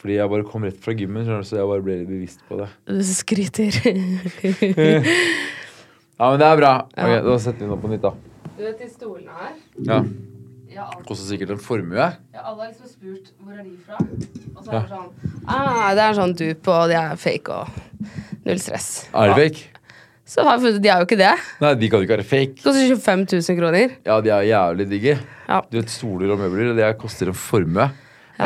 Fordi jeg bare kom rett fra gymmen, så jeg bare ble litt bevisst på det. Du skryter. Ja, men det er bra. Ok, Da setter vi den opp på nytt, da. Du vet de stolene her? Ja. Ja, Koster sikkert en formue. ja, alle har liksom spurt hvor er de fra. Og så er Ja. det sånn ah, Det er sånn dupe, og de er fake og null stress. Er de fake? Så har jeg funnet de er jo ikke det. Nei, de kan jo ikke være fake. Det koster 25 000 kroner. Ja, de er jævlig digge. Ja. Du vet, Stoler og møbler, det koster en formue.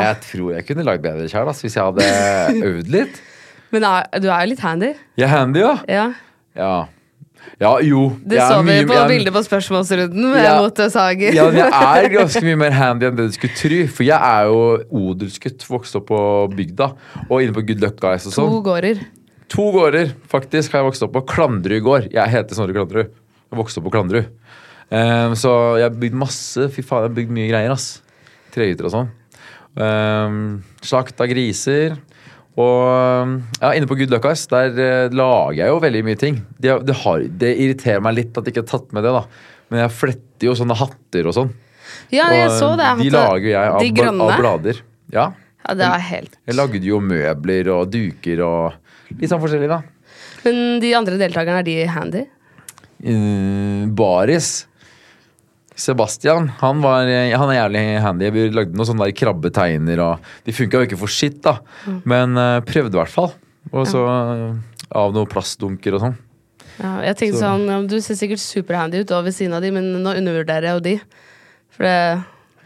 Jeg tror jeg kunne lagd bedre sjøl hvis jeg hadde øvd litt. Men du er jo litt handy. Jeg er handy, ja. Ja. Ja, ja jo. Det så vi på jeg bildet på spørsmålsrunden med Ja. motorsager. Ja, jeg er ganske mye mer handy enn det du skulle tro. For jeg er jo odelsgutt, vokst opp på bygda. Og inne på Good Luck Guys og sånn. To gårder. To gårder faktisk har jeg vokst opp på. Klandrud gård. Jeg heter Snorre Klandrud. Jeg vokste opp på Klandrud. Um, så jeg har bygd masse. Fy faen, jeg har bygd mye greier, ass. Trehytter og sånn. Um, slakta griser. Og ja, inne på Good Luck Ice, der eh, lager jeg jo veldig mye ting. Det, det, har, det irriterer meg litt at jeg ikke har tatt med det, da. Men jeg fletter jo sånne hatter og sånn. Ja, jeg Og, så det. De lager jeg av, De av blader. Ja. Ja, det er helt Jeg lagde jo møbler og duker og litt sånn forskjellig, da. Men de andre deltakerne, er de handy? Uh, Baris. Sebastian han, var, han er jævlig handy. Vi lagde noen sånne der krabbeteiner. Og de funka jo ikke for skitt, da. Men uh, prøvde i hvert fall. Og så ja. av noen plastdunker og sånn. Ja, jeg tenkte Så- sånn, Du ser sikkert superhandy ut ved siden av de, men nå undervurderer jeg jo de. For det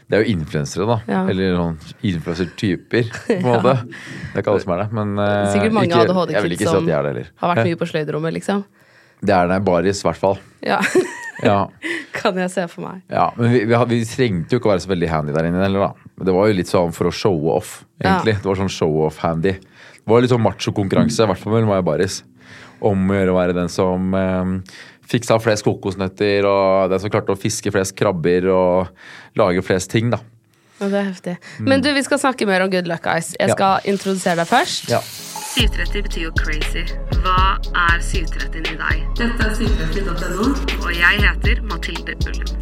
Det er jo influensere, da. Ja. Eller sånn influensertyper, på en måte. Det er ikke alle som er det. Men uh, Sikkert mange ADHD-kids si som heller. har vært mye på sløyderommet, liksom. Det er det. Baris, i hvert fall. Ja, Ja. kan jeg se for meg. Ja, men vi, vi, vi trengte jo ikke å være så veldig handy der inne heller, da. Men det var jo litt sånn for å showe off, egentlig. Det var sånn show-off-handy. Det var litt sånn machokonkurranse, i hvert fall mellom meg og Baris. Om å gjøre å være den som eh, fiksa flest kokosnøtter, og den som klarte å fiske flest krabber og lage flest ting, da. Ja, det er heftig. Men du, vi skal snakke mer om Good Luck Guys. Jeg skal Ja. introdusere deg først. Ja. 730 betyr jo crazy. Hva er 730 i deg? Dette er 730.no, og jeg heter Mathilde Ullum.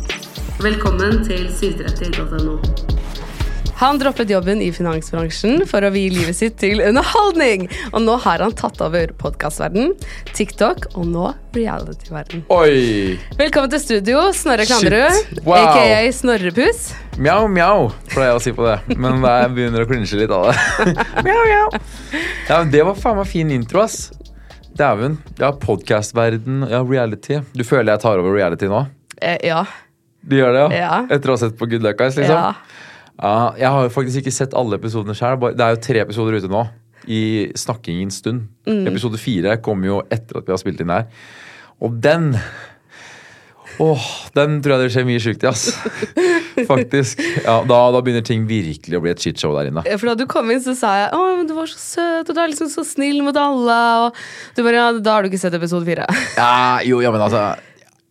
Velkommen til 730.no. Han droppet jobben i finansbransjen for å vie livet sitt til underholdning. Og nå har han tatt over podkastverden, TikTok og nå reality-verden. Oi! Velkommen til studio, Snorre Shit. Wow. aka Snorrepus. Mjau, mjau, pleier jeg å si på det. Men jeg begynner å klinsje litt av det. mjau, mjau. Ja, men det var faen meg fin intro, ass. Dæven. Ja, podkastverden, ja, reality. Du føler jeg tar over reality nå? Eh, ja. Du gjør det, ja? Ja. Etter å ha sett på Good Luck Guys, liksom? ja. Ja, jeg har jo faktisk ikke sett alle episodene sjøl. Det er jo tre episoder ute nå. I snakkingens stund. Mm. Episode fire kommer jo etter at vi har spilt inn her. Og den Åh, den tror jeg det skjer mye sjukt i, ass. Faktisk. Ja, da, da begynner ting virkelig å bli et shitshow der inne. Ja, For da du kom inn, så sa jeg Å, men du var så søt, og du er liksom så snill mot alle. Og du bare Ja, da har du ikke sett episode fire. Ja, jo, ja, men altså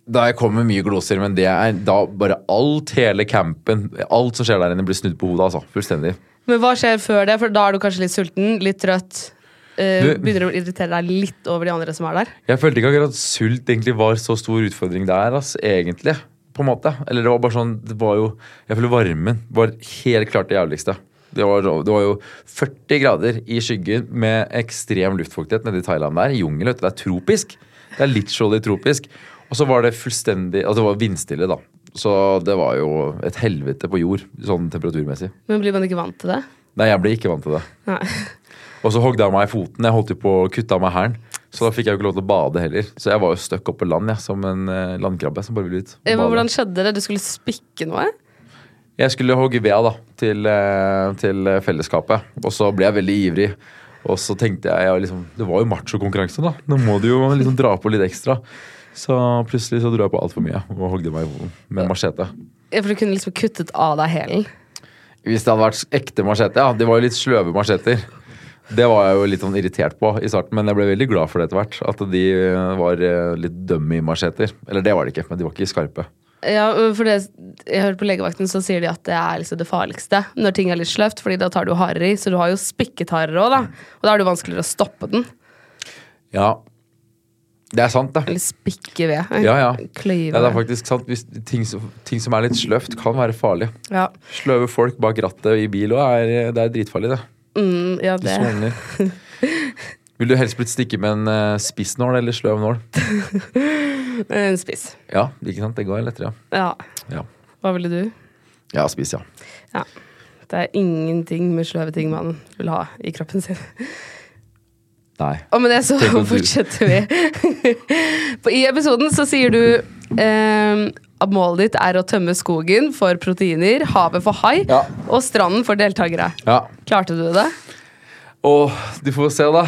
Da jeg kommer med mye gloser, men det er da bare alt, hele campen, alt som skjer der inne, blir snudd på hodet, altså. Fullstendig. Men hva skjer før det? For da er du kanskje litt sulten, litt trøtt. Uh, Du- begynner å irritere deg litt over de andre som er der. Jeg følte ikke akkurat at sult egentlig var så stor utfordring der, ass, egentlig. På en måte. Eller det var bare sånn Det var jo Jeg føler varmen var helt klart det jævligste. Det var, det var jo 40 grader i skyggen med ekstrem luftfuktighet nede i Thailand der. Jungel, vet du. Det er tropisk. Det er literally tropisk. Og så var det fullstendig Altså det var vindstille, da. Så det var jo et helvete på jord, sånn temperaturmessig. Men blir man ikke vant til det? Nei, jeg ble ikke vant til det. Nei. Og så hogde jeg meg i foten. Jeg holdt jo på å kutte av meg hælen. Så da fikk jeg jo ikke lov til å bade heller. Så jeg var jo støkk oppe på land, jeg, som en eh, landkrabbe som bare ville ut. men. Hvordan skjedde det? Du skulle spikke noe? Jeg skulle hogge ved da, til, eh, til fellesskapet, og så ble jeg veldig ivrig. Og så tenkte jeg, jeg liksom, Det var jo machokonkurranse, da. Nå må du jo liksom dra på litt ekstra. Så plutselig så dro jeg på altfor mye og hogde meg i hodet med machete. Ja, For du kunne liksom kuttet av deg hælen? Hvis det hadde vært ekte machete, ja. Det var jo litt sløve macheter. Det var jeg jo litt sånn irritert på i starten, men jeg ble veldig glad for det etter hvert. At de eh, var eh, litt dummy macheter. Eller det var de ikke, men de var ikke skarpe. Ja, for det, jeg hørte på legevakten så sier de at det er liksom det farligste når ting er litt sløvt, fordi da tar du harer i, så du har jo spikket harer òg, da. Og da er det jo vanskeligere å stoppe den. Ja, det er sant, det. Eller spikke ved. Ja, ja. Kløyve. Ja, det er faktisk sant. Ting, som- ting som er litt sløvt, kan være farlig. Ja. Sløve folk bak rattet i bil òg det er dritfarlig, det. Mm, ja, det soner. Vil du helst blitt stikket med en uh, spissnål eller sløv nål? En spiss. Ja, ikke sant? Det går lettere, Ja. ja. ja. Hva ville du? Ja, spiss, ja. Ja. Det er ingenting med sløve ting man vil ha i kroppen sin. Nei. Og med det så fortsetter vi. I episoden så sier du eh, at målet ditt er å tømme skogen for proteiner, havet for hai Ja. og stranden for deltakere. Ja. Klarte du det? Å, du får se, da.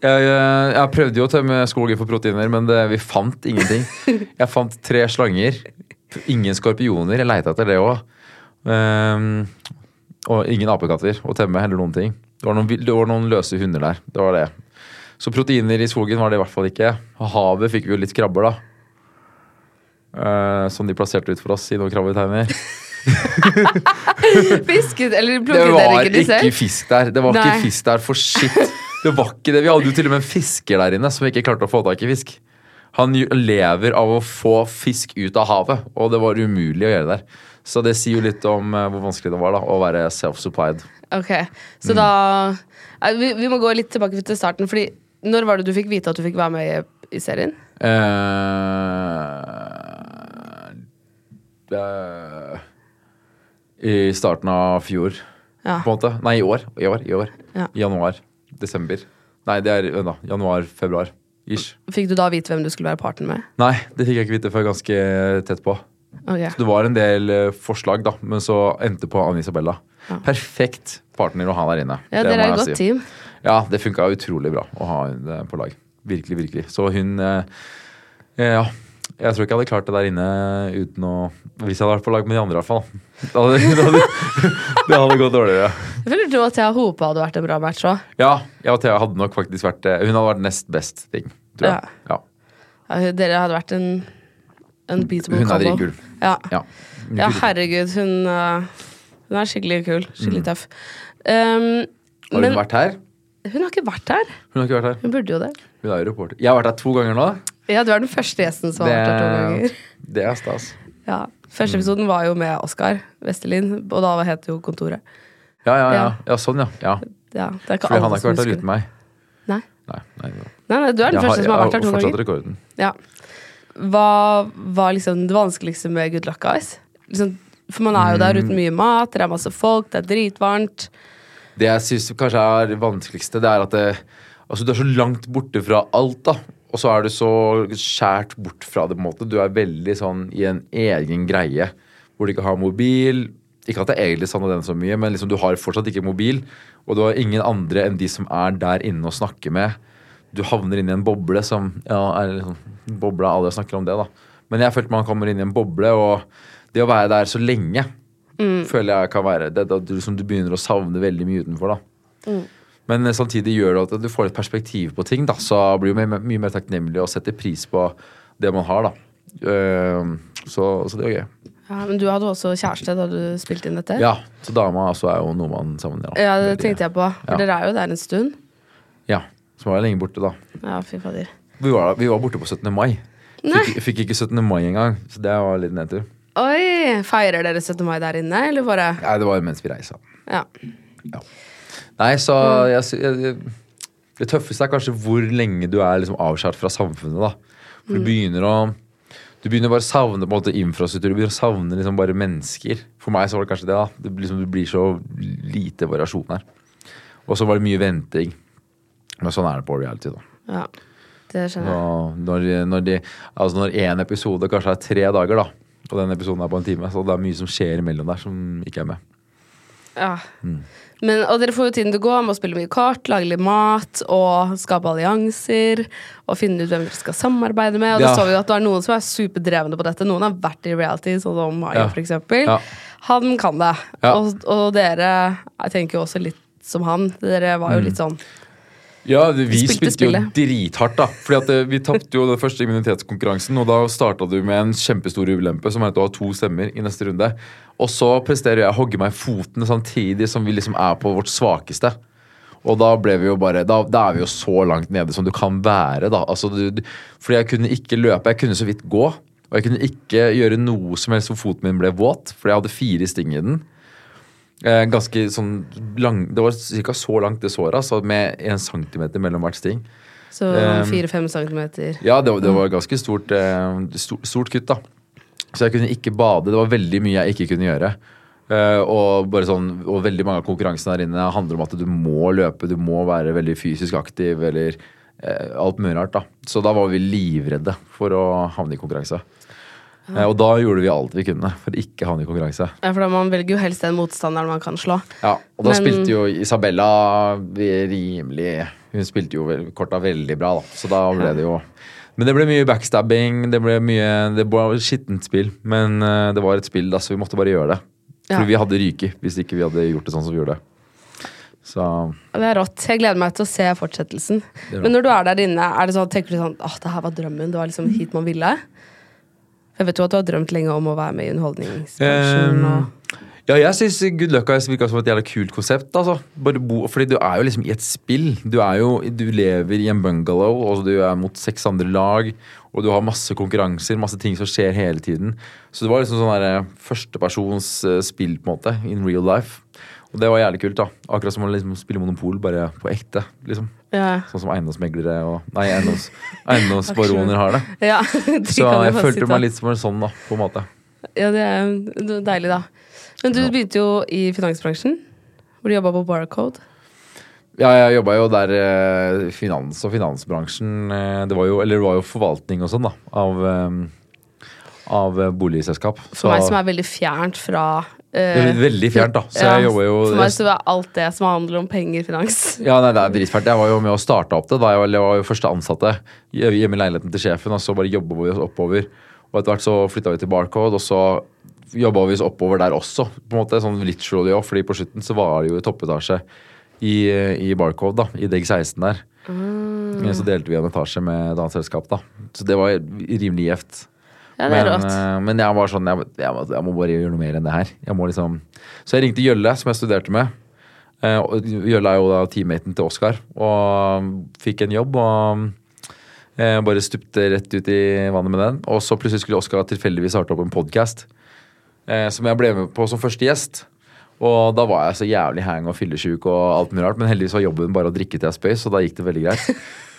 Jeg, eh, jeg prøvde jo å tømme skogen for proteiner, men det, vi fant ingenting. Jeg fant tre slanger. Ingen skorpioner. Jeg leita etter det òg. og ingen apekatter å temme, eller noen ting. Det var noen, det var noen løse hunder der. Det var det. Så proteiner i skogen var det i hvert fall ikke. Havet fikk vi jo litt krabber, da. Uh, som de plasserte ut for oss i noen krabbeteiner. Fisket, eller plukket dere var ikke de ikke selv? fisk der. Det var Nei. ikke fisk der for shit. Det var ikke det. Vi hadde jo til og med en fisker der inne som ikke klarte å få tak i fisk. Han lever av å få fisk ut av havet, og det var umulig å gjøre der. Så det sier jo litt om eh, hvor vanskelig det var da å være self-supplied. Ok, så da vi, vi må gå litt tilbake til starten, fordi når var det du fikk vite at du fikk være med i, i serien? Eh, det- I starten av fjor, Ja. på en måte. Nei, i år. I år. I år. Ja. Januar. Desember. Nei, det er vent da, januar-februar. Ish. Fikk du da vite hvem du skulle være parten med? Nei, det fikk jeg ikke vite før ganske tett på. Ok, Det var en del eh, forslag, da, men så endte på Anne Isabella. Perfekt partner å ha der inne. Ja, Det dere er et godt si. team. Ja, det funka utrolig bra å ha henne på lag. Virkelig, virkelig. Så hun eh, Ja. Jeg tror ikke jeg hadde klart det der inne uten å Hvis jeg hadde vært på lag med de andre, i hvert fall. Det hadde, det hadde, det hadde gått dårligere. Jeg føler du og Thea Hope hadde vært en bra match òg. Ja, jeg og Thea hadde nok faktisk vært eh, Hun hadde vært nest best ting, tror jeg. Ja. Ja, dere hadde vært en unbeatable Hun er combo. dritkul. Ja. Ja. ja, herregud, hun, uh, hun er skikkelig kul. Skikkelig tøff. Um, har Har men hun vært her? hun har ikke vært her. Hun har ikke vært her. Hun burde jo det. Hun er jo reporter. Jeg har vært her to ganger nå. Ja, du er den første gjesten som har vært her to ganger. det er stas. Ja. Første episoden var jo med Oskar Westerlin, og da het jo Kontoret. Ja, ja, ja. Ja. ja sånn, ja. ja. Ja, det Fordi han har ikke vært her uten meg. Nei. Nei, nei, nei. Nei, du er den Jeg første som har vært her to ganger. Jeg har fortsatt rekorden. Ja. Hva var liksom det vanskeligste med Good Luck Guys? Liksom, for man er jo der Mm. uten mye mat, det er masse folk, det er dritvarmt. Det jeg syns kanskje er det vanskeligste, det er at det, altså, du er så langt borte fra alt, da. Og så er du så skjært bort fra det, på en måte. Du er veldig sånn i en egen greie hvor du ikke har mobil. Ikke at det egentlig savner den så mye, men liksom du har fortsatt ikke mobil. Og du har ingen andre enn de som er der inne og snakker med. Du havner inn i en boble som ja, er liksom, Bobla, alle snakker om det, da. Men jeg følte man kommer inn i en boble, og det å være der så lenge føler jeg kan være det, det, du, liksom, du begynner å savne veldig mye utenfor. da Men eh, samtidig gjør det at du får et perspektiv på ting. da Så blir du mye, mer takknemlig og setter pris på det man har. da Eh, så, så det er gøy. Ja, men du hadde også kjæreste da du spilte inn dette? Ja, Så dama også er jo noe man savner. Ja, det tenkte jeg på. For Ja. dere er jo der en stund. Ja, Så var jeg lenge borte, da. Ja, fy fader. Vi var, vi var borte på 17. mai. Fikk, fikk ikke 17. mai engang, så det var litt nedtur. Oi! Feirer dere 17. mai der inne, eller bare Nei, det var jo mens vi reisa. Ja. Nei, så jeg, jeg, Det tøffeste er kanskje hvor lenge du er liksom avskåret fra samfunnet. da For Du begynner å Du begynner bare å savne på en måte infrastruktur. Du begynner å savne liksom bare mennesker. For meg så var det kanskje det. da Det, liksom, det blir så lite variasjon her. Og så var det mye venting. Men sånn er det på reality. da ja. Det skjønner jeg. når, når, de, altså når en episode kanskje er tre dager, da og den episoden er på en time, så det er mye som skjer imellom der som ikke er med. Ja. Mm. Men, og dere får jo tiden til å gå med å spille mye kart, lage litt mat og skape allianser. Og finne ut hvem dere skal samarbeide med. Og Ja. da så vi at det er noen som er superdrevne på dette. Noen har vært i reality, sånn som Mayo Ja. f.eks. Ja. Han kan det. Ja. Og, og dere jeg tenker jo også litt som han. Dere var jo litt sånn Ja, vi Spilte spilte, jo drithardt, da. Fordi at eh, Vi tapte jo den første immunitetskonkurransen, og da starta du med en kjempestor ulempe, som er at du har to stemmer i neste runde. Og så presterer jeg å hogge meg i foten samtidig som vi liksom er på vårt svakeste. Og da ble vi jo bare Da, da er vi jo så langt nede som du kan være, da. Altså, du, du, fordi jeg kunne ikke løpe, jeg kunne så vidt gå. Og jeg kunne ikke gjøre noe som helst hvor foten min ble våt, fordi jeg hadde fire sting i den. Eh, ganske sånn lang Det var ca. så langt, det såret, altså, med en centimeter mellom hvert sting. Så Um, fire-fem centimeter. Ja, det, var- det var ganske stort, eh, stort, stort kutt, da. Så jeg kunne ikke bade. Det var veldig mye jeg ikke kunne gjøre. Uh, og, bare sånn, og veldig mange av konkurransene der inne handler om at du må løpe, du må være veldig fysisk aktiv eller uh, alt mulig rart. da. Så da var vi livredde for å havne i konkurranse. Eh, og da gjorde vi alt vi kunne for ikke havne i konkurranse. Ja, for da Man velger jo helst den motstanderen man kan slå. Ja, og da Men- spilte jo Isabella rimelig Hun spilte jo korta veldig bra, da. Så da ble det jo Men det ble mye backstabbing, det ble mye Det var skittent spill. Men eh, det var et spill, da, så vi måtte bare gjøre det. For Ja. vi hadde ryket hvis ikke vi hadde gjort det sånn som vi gjorde. Så Det er rått. Jeg gleder meg til å se fortsettelsen. Men når du er der inne, er det sånn, tenker du sånn åh, det her var drømmen. Det var liksom hit man ville. Jeg vet jo at du har drømt lenge om å være med i underholdningsbransjen. Um. Ja, jeg syns Good Luck Guys virka som et jævla kult konsept. Altså. Bo, fordi du er jo liksom i et spill. Du, jo, du lever i en bungalow, og du er mot seks andre lag. Og du har masse konkurranser, masse ting som skjer hele tiden. Så det var liksom sånn der, førstepersons eh, spill, på en måte, in real life. Og det var jævlig kult. da Akkurat som å liksom spille Monopol, bare på ekte. liksom Ja. Sånn som eiendomsmeglere og Nei, eiendoms, eiendomsbaroner har det. ja de Så jeg følte meg litt som en sånn, da, på en måte. Ja, det er det er deilig, da. Men du Ja. begynte jo i finansbransjen, hvor du jobba på Barcode. Ja, jeg jobba jo der eh, finans og finansbransjen eh, Det var jo, eller det var jo forvaltning og sånn, da, av, eh, av boligselskap. For meg som er veldig fjernt fra veldig fjernt, da. Så ja, jeg jobber jo For meg så er alt det som handler om penger, finans. Ja, nei, det er dritfælt. Jeg var jo med å starte opp det. da Jeg var, jeg var jo første ansatte hjemme i leiligheten til sjefen, og så bare jobba vi oss oppover. Og etter hvert så flytta vi til Barcode, og så jobba vi oss oppover der også. på en måte, Sånn literally også, fordi på slutten så var det jo i toppetasje i, i Barcode, da, i Deg 16 der. Mm. Så delte vi en etasje med et annet selskap, da. Så det var rimelig gjevt. Ja, det er Men, rått. eh, men jeg var sånn jeg, jeg, jeg må bare gjøre noe mer enn det her. Jeg liksom Så jeg ringte Jølle, som jeg studerte med. Gjølle Jølle er jo da teammaten til Oskar, og fikk en jobb. Og eh, bare stupte rett ut i vannet med den. Og så plutselig skulle Oskar tilfeldigvis starte opp en podkast eh, som jeg ble med på som første gjest. Og da var jeg så jævlig hang og fyllesyk og alt mulig rart, men heldigvis var jobben bare å drikke til jeg spøy, så da gikk det veldig greit.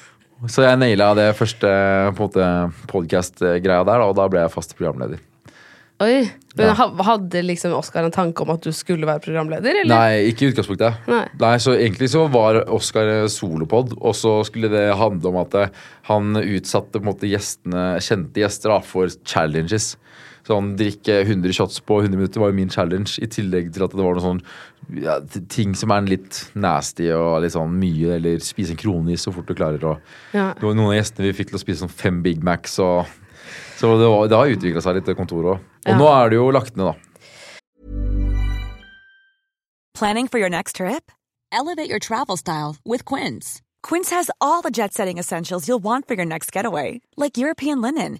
Så jeg naila det første podkast-greia der, og da ble jeg fast programleder. Oi, men Ja. Hadde liksom Oskar en tanke om at du skulle være programleder, eller? Nei, ikke i utgangspunktet. Nei. så Egentlig så var Oscar solopod, og så skulle det handle om at eh, han utsatte måte gjestene, kjente gjester for challenges. Sånn drikke 100 shots på 100 minutter var jo min challenge, i tillegg til at det var noen sånn ja, ting som er litt nasty og litt sånn mye, eller spise en kronis så fort du klarer å Ja. Det var noen av gjestene vi fikk til å spise sånn fem Big Macs og Så det, var, det har utvikla seg litt, det kontoret òg. Og Ja. nå er det jo lagt ned, da. Planning for your next trip? Elevate your travel style with Quince. Quince has all the jet setting essentials you'll want for your next getaway, like European linen,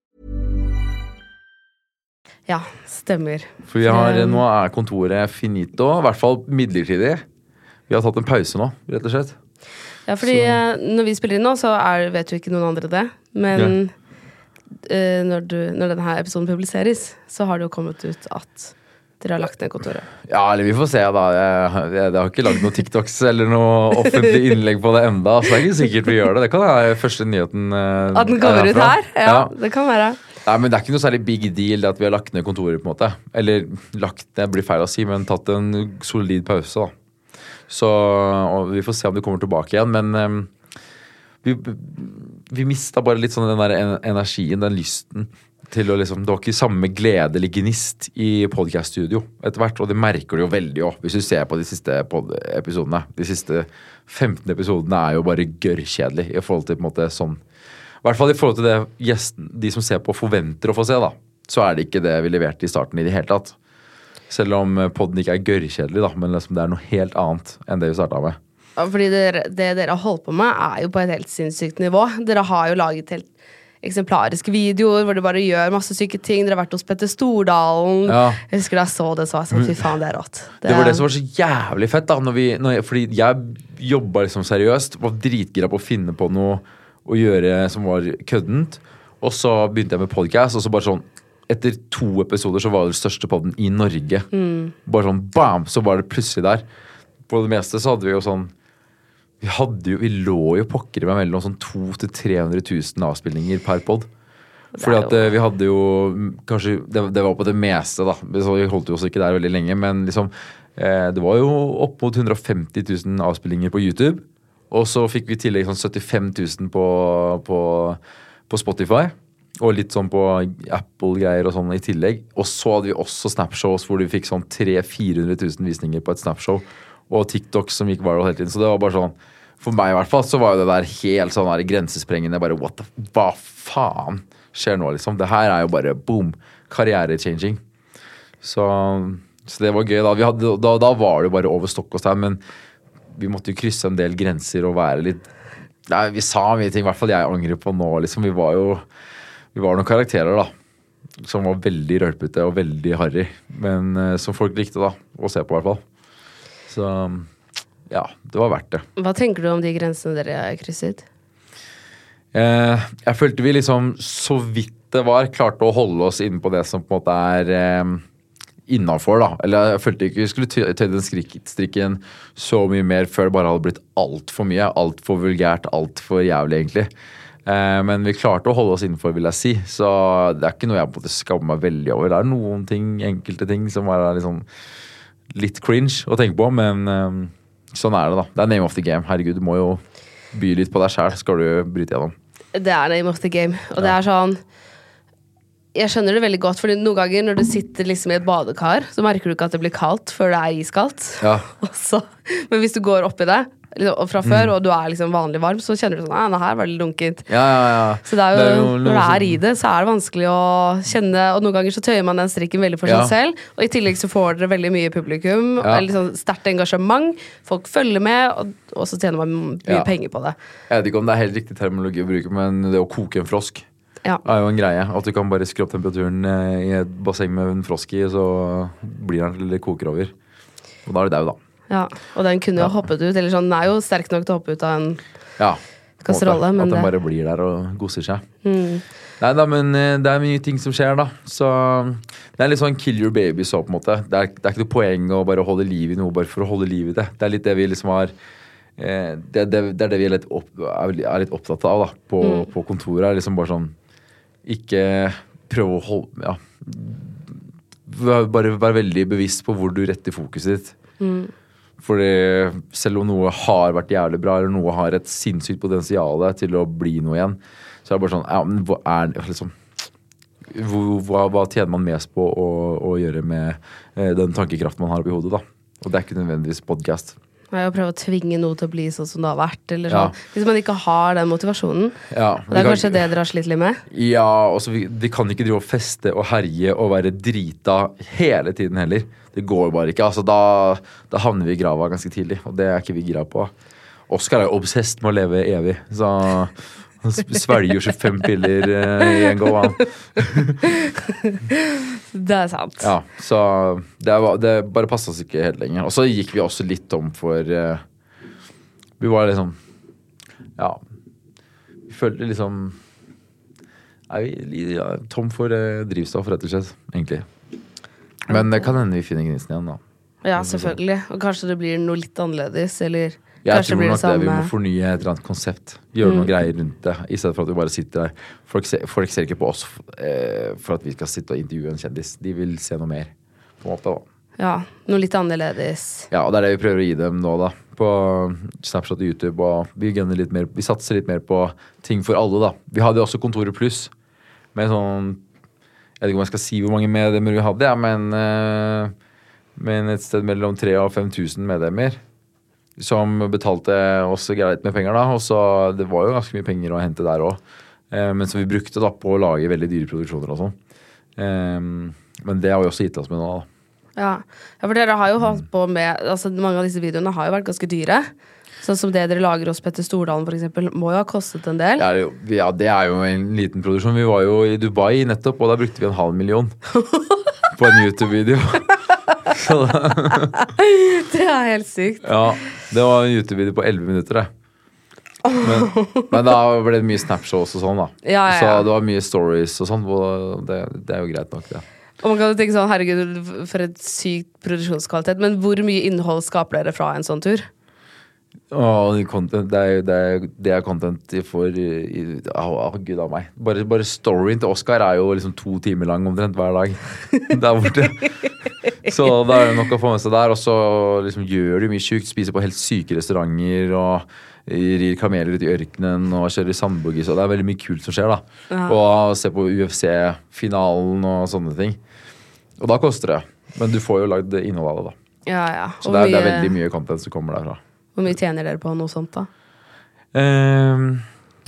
Ja, stemmer. For vi har, Um, nå er kontoret finito, i hvert fall midlertidig. Vi har tatt en pause nå, rett og slett. Ja, fordi så. når vi spiller inn nå, så er, vet jo ikke noen andre det. Men eh, når, du, når denne episoden publiseres, så har det jo kommet ut at dere har lagt ned kontoret. Ja, eller vi får se, da. Jeg, jeg, jeg har ikke lagd noen TikToks eller noe offentlig innlegg på det enda, så det er ikke sikkert vi gjør det. Det kan være første nyheten eh, At den kommer er ut her? her? Ja, det kan være. Nei, men Det er ikke noe særlig big deal at vi har lagt ned kontoret. på en måte Eller lagt ned blir feil å si, men tatt en solid pause. da Så Vi får se om det kommer tilbake igjen. Men um, vi, vi mista bare litt sånn den der energien, den lysten til å liksom Det var ikke samme glede eller gnist i podcast-studio etter hvert. Og det merker du jo veldig òg, hvis du ser på de siste episodene. De siste 15 episodene er jo bare gørrkjedelig i forhold til på en måte sånn i hvert fall i forhold til det gjesten, de som ser på, forventer å få se. da, Så er det ikke det vi leverte i starten i det hele tatt. Selv om poden podden ikke er gørrkjedelig, da, men liksom det er noe helt annet enn det vi starta med. Ja, Fordi det, det dere har holdt på med, er jo på et helt sinnssykt nivå. Dere har jo laget helt eksemplariske videoer hvor dere bare gjør masse syke ting. Dere har vært hos Petter Stordalen. Ja. Jeg husker da jeg så det, så var jeg sånn fy faen, det er rått. Det var det som var så jævlig fett. da når vi, når jeg, Fordi jeg jobba liksom seriøst, var dritgira på å finne på noe å gjøre som var køddent. Og så begynte jeg med podcast, og så bare sånn Etter to episoder så var det den største podden i Norge. Bare sånn bam, så var det plutselig der. På det meste så hadde vi jo sånn Vi hadde jo, vi lå jo pokker meg mellom sånn 200 000-300 000 avspillinger per pod. Fordi at eh, vi hadde jo mm, kanskje det, det var på det meste, da. Så vi holdt jo oss ikke der veldig lenge. Men liksom eh, det var jo opp mot 150 000 avspillinger på YouTube. Og så fikk vi i tillegg sånn 75 000 på, på, på Spotify. Og litt sånn på Apple-greier og sånn i tillegg. Og så hadde vi også Snapshows hvor vi fikk sånn 300 000-400 000 visninger på et Snapshow. Og TikTok som gikk viral hele tiden. Så det var bare sånn For meg i hvert fall så var jo det der helt sånn der grensesprengende. Bare what the Hva faen skjer nå, liksom? Det her er jo bare boom. Karriere-changing. Så, så det var gøy. Da, hadde, da, da var det jo bare over stokk og stein. Men vi måtte jo krysse en del grenser og være litt Nei, vi sa mye ting, i hvert fall jeg angrer på nå, liksom. Vi var jo Vi var noen karakterer, da. Som var veldig rølpete og veldig harry. Men uh, som folk likte, da. Å se på, i hvert fall. Så ja, det var verdt det. Hva tenker du om de grensene dere krysset? Eh, jeg følte vi liksom, så vidt det var, klarte å holde oss inne på det som på en måte er eh, innafor, da. Eller jeg følte ikke vi skulle tøye den strikken så mye mer før det bare hadde blitt altfor mye. Altfor vulgært, altfor jævlig, egentlig. Eh, men vi klarte å holde oss innenfor, vil jeg si. Så det er ikke noe jeg på en måte skammer meg veldig over. Det er noen ting, enkelte ting som er liksom litt cringe å tenke på, men eh, sånn er det, da. Det er name of the game. Herregud, du må jo by litt på deg sjæl, skal du bryte gjennom. Det er name of the game. Og det er sånn Jeg skjønner det veldig godt, Fordi noen ganger når du sitter liksom i et badekar, så merker du ikke at det blir kaldt før det er iskaldt. Ja. Så- men hvis du går oppi det liksom, fra før, og du er liksom vanlig varm, så kjenner du sånn Nei, det her var litt lunkent. Ja, ja, ja. Så det er jo, Det er jo når du er i det, så er det vanskelig å kjenne Og noen ganger så tøyer man den strikken veldig for seg selv. Og i tillegg så får dere veldig mye publikum, Ja. eller sånn sterkt engasjement. Folk følger med, og, og så tjener man mye penger på det. Jeg vet ikke om det er helt riktig terminologi å bruke, men det å koke en frosk Ja. er jo en greie. At du kan bare skru opp temperaturen eh, i et basseng med en frosk i, så blir den eller koker over. Og da er det dau, da. Ja, og den kunne jo hoppet ut. Eller sånn, Den er jo sterk nok til å hoppe ut av en Ja. Kasserolle, men At den det- bare blir der og goser seg. Nei da, men eh, det er mye ting som skjer, da. Så det er litt sånn kill your baby så, på en måte. Det er, det er ikke noe poeng å bare holde liv i noe bare for å holde liv i det. Det er litt det vi liksom har eh, det, det, det er det vi er litt, opp, er, litt opptatt av da, på, på kontoret. er liksom bare sånn Ikke prøve å holde Ja. Bare være veldig bevisst på hvor du retter fokuset ditt. Fordi selv om noe har vært jævlig bra, eller noe har et sinnssykt potensial til å bli noe igjen, så er det bare sånn ja, men hva er liksom hva, hva tjener man mest på å, å gjøre med eh, den tankekraften man har oppi hodet, da? Og det er ikke nødvendigvis podkast. Nei, Å prøve å tvinge noe til å bli sånn som det har vært. Eller Ja. sånn. Hvis man ikke har den motivasjonen. Ja, Og det er kanskje det dere har slitt litt med? Ja, også, vi, vi kan ikke drive og feste og herje og være drita hele tiden heller. Det går bare ikke. altså Da, da havner vi i grava ganske tidlig, og det er ikke vi gira på. Oskar er jo obsesst med å leve evig, så han svelger jo 25 piller eh, i en go. Han. Det er sant. Ja, så det, var, det bare passa oss ikke helt lenger. Og så gikk vi også litt om for uh, Vi var liksom Ja. Vi følte liksom Nei, vi ja, tom for uh, drivstoff, rett og slett. Egentlig. Men det kan hende vi finner gnisten igjen, da. Ja, selvfølgelig. Og kanskje det blir noe litt annerledes, eller Jeg kanskje tror nok det det. Vi må. Mm. fornye et eller annet konsept. Gjøre noen greier rundt det, i stedet for at vi bare sitter der. Folk ser, folk ser ikke på oss eh, for at vi skal sitte og intervjue en kjendis. De vil se noe mer. På en måte, da. Ja, noe litt annerledes. Ja, og det er det vi prøver å gi dem nå, da. På Snapchat og YouTube. Og vi, litt mer, vi satser litt mer på ting for alle, da. Vi hadde også Kontoret Pluss med sånn Jeg vet ikke om jeg skal si hvor mange medlemmer vi hadde, ja, men, eh, men et sted mellom 3000 og 5000 medlemmer. Som betalte oss greit med penger, da. Og så det var jo ganske mye penger å hente der òg. men som vi brukte da på å lage veldig dyre produksjoner og sånn. Eh, men det har vi også gitt oss med nå, da. Ja. ja, for dere har jo holdt på med altså Mange av disse videoene har jo vært ganske dyre. Sånn som det dere lager hos Petter Stordalen, eksempel, må jo ha kostet en del. Det jo, ja, det er jo en liten produksjon. Vi var jo i Dubai nettopp, og da brukte vi en halv million på en YouTube-video. Det er helt sykt. ja, det var en YouTube-video på 11 minutter, det. Men, men da ble det mye Snapshows og sånn, da. Ja, ja, Så det var mye stories og sånn. Det, det er jo greit nok, det. Og man kan jo tenke sånn, herregud, for et sykt produksjonskvalitet. Men hvor mye innhold skaper dere fra en sånn tur? Åh, content, det, er, det, er, det er content for i, oh, å, gud a meg. Bare, bare storyen til Oscar er jo liksom to timer lang omtrent hver dag. Der borte. Så det er jo nok å få med seg der. Og så liksom gjør du mye sjukt. Spiser på helt syke restauranter og rir kameler ut i ørkenen og kjører sandbuggy. Og det er veldig mye kult som skjer, da. Og se på UFC-finalen og sånne ting. Og da koster det. Men du får jo lagd innhold av det, da. Ja, ja. Så det er, det er veldig mye content som kommer derfra. Hvor mye tjener dere på noe sånt, da? Ehm,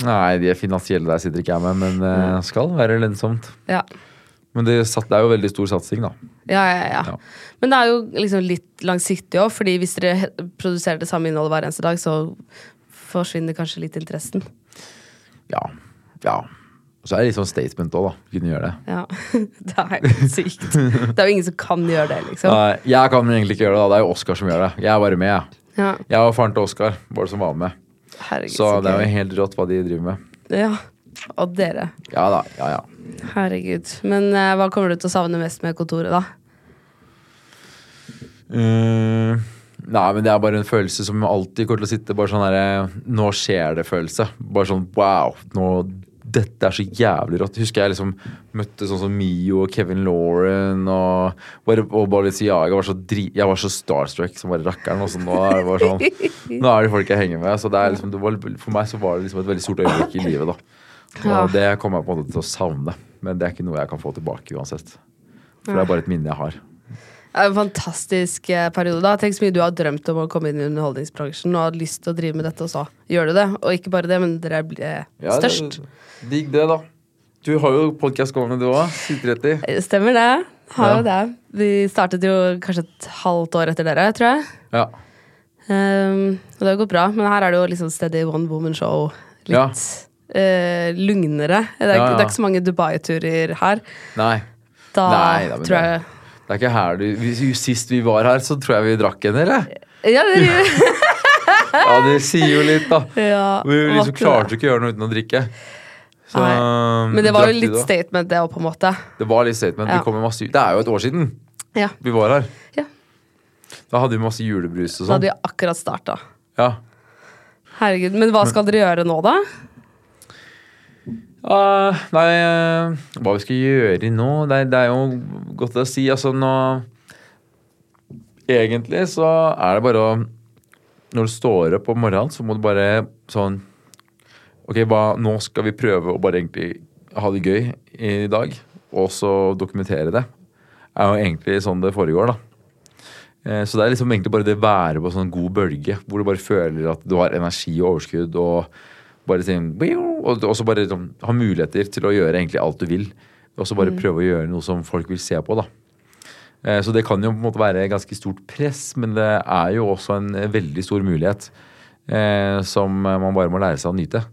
nei, de finansielle der sitter ikke jeg med, men det uh, skal være lønnsomt. Ja. Men det, er jo veldig stor satsing, da. Ja, ja, ja. Ja. Men det er jo liksom litt langsiktig òg, fordi hvis dere produserer det samme innholdet hver eneste dag, så forsvinner kanskje litt interessen. Ja. ja. Og så er det litt sånn statement òg, da. Kunne gjøre det. Ja. Det er helt sykt. Det er jo ingen som kan gjøre det, liksom. Nei, jeg kan egentlig ikke gjøre det, da. Det er jo Oskar som gjør det. Jeg er bare med, jeg. Ja. Jeg og faren til Oskar var det som var med. Herregud, Så det er jo helt rått hva de driver med. Ja. Og dere. Ja da. Ja ja. Herregud. Men eh, hva kommer du til å savne mest med kontoret, da? Uh, nei, men det er bare en følelse som alltid kommer til å sitte bare sånn herre Nå skjer det-følelse. Bare sånn wow. Nå, dette er så jævlig rått. Husker jeg liksom møtte sånn som Mio og Kevin Lauren og, bare, og Balenciaga. Var så dri, jeg var så starstruck som bare rakkeren. Og så nå er det bare sånn Nå er det folk jeg henger med. Så det er liksom, det var, for meg så var det liksom et veldig stort øyeblikk i livet, da. Og det kommer jeg på en måte til å savne. Men det er ikke noe jeg kan få tilbake uansett. For det er bare et minne jeg har. Det er en fantastisk eh, periode. da Tenk så mye du har drømt om å komme inn i underholdningsbransjen og har lyst til å drive med dette, og så gjør du det. Og ikke bare det, men dere blir størst. Ja. Digg det, da. Du har jo podkast gående, du òg. Sitter Eh, Stemmer det. Har Ja. jo det. Vi startet jo kanskje et halvt år etter dere, tror jeg. Ja. Um, og det har gått bra, men her er det jo liksom steady one woman show. Litt Ja. uh, lugnere. Det er, Ja, ja. det er ikke så mange Dubai-turer her. Nei. Da Nei, da, tror jeg Det er ikke her du Sist vi var her, så tror jeg vi drakk en, eller? Ja, det Ja, det sier jo litt, da. ja, Vi liksom klarte det. ikke å gjøre noe uten å drikke. Så, Men det var jo litt statement, det òg, på en måte. Det var litt statement. Ja. Vi kom med masse, det er jo et år siden Ja. vi var her. Ja. Da hadde vi masse julebrus og sånn. Da sånn. hadde vi akkurat starta. Ja. Herregud. Men hva skal dere gjøre nå, da? Ah, nei, uh, hva vi skal gjøre nå? Det det er jo godt å si. Altså nå Egentlig så er det bare å Når du står opp om morgenen, så må du bare sånn Ok, hva, nå skal vi prøve å bare egentlig ha det gøy i dag, og så dokumentere det. er jo egentlig sånn det foregår, da. Eh, Så det er liksom egentlig bare det være på sånn god bølge, hvor du bare føler at du har energi og overskudd, og bare sånn, og så bare sånn, ha muligheter til å gjøre egentlig alt du vil. Og så bare prøve å gjøre noe som folk vil se på, da. Eh, Så det kan jo på en måte være ganske stort press, men det er jo også en veldig stor mulighet eh, som man bare må lære seg å nyte.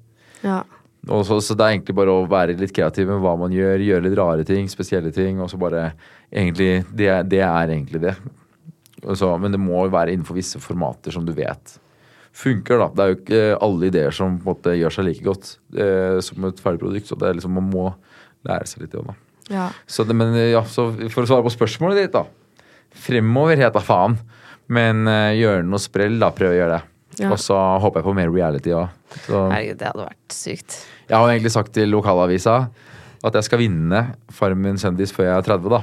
Ja. Så, så det er egentlig bare å være litt kreativ med hva man gjør, gjøre litt rare ting, spesielle ting, og så bare egentlig Det, det er egentlig det. Så, men det må jo være innenfor visse formater som du vet funker, da. Det er jo ikke alle ideer som på en måte gjør seg like godt eh, som et ferdig produkt. Så det er liksom, man må lære seg litt. Da. Ja. Så, det, men, ja, så for å svare på spørsmålet ditt, da. Fremover het da faen. Men eh, gjøre noe sprell, da. Prøve å gjøre det. Ja. Og så håper jeg på mer reality òg. Herregud, det hadde vært sykt. Jeg har egentlig sagt til lokalavisa at jeg skal vinne Farmen kjendis før jeg er 30, da.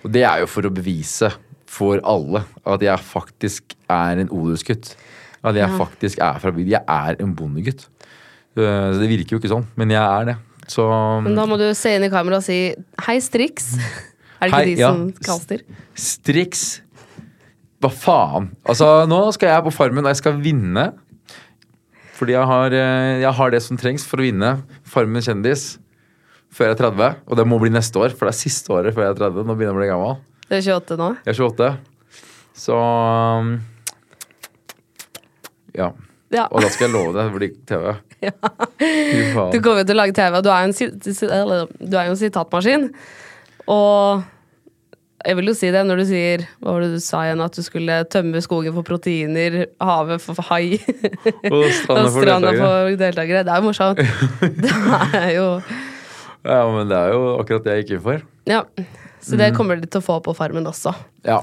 Og det er jo for å bevise for alle at jeg faktisk er en odelsgutt. At jeg faktisk er fra bygda. Jeg er en bondegutt. Eh, Så det virker jo ikke sånn, men jeg er det. Så Men da må du se inn i kameraet og si hei, Strix. Er det ikke Hei, de ja. som kaster? Strix Hva faen? Altså, nå skal jeg på Farmen, og jeg skal vinne. Fordi jeg har, eh, jeg har det som trengs for å vinne Farmen kjendis før jeg er 30. Og det må bli neste år, for det er siste året før jeg er 30. Nå begynner jeg å bli gammel. Det er 28 nå? Jeg er 28. Så um, Ja. Ja. Og da skal jeg love det det blir TV. Ja. Du kommer jo til å lage TV, og du er jo en, du jo en sitatmaskin. Og jeg vil jo si det når du sier Hva var det du sa igjen? At du skulle tømme skogen for proteiner, havet for, for hai. Og stranda og for stranda deltakere. for deltakere. Det er jo morsomt. Det er jo Ja, men det er jo akkurat det jeg gikk inn for. Ja. Så det kommer de til å få på Farmen også. Ja.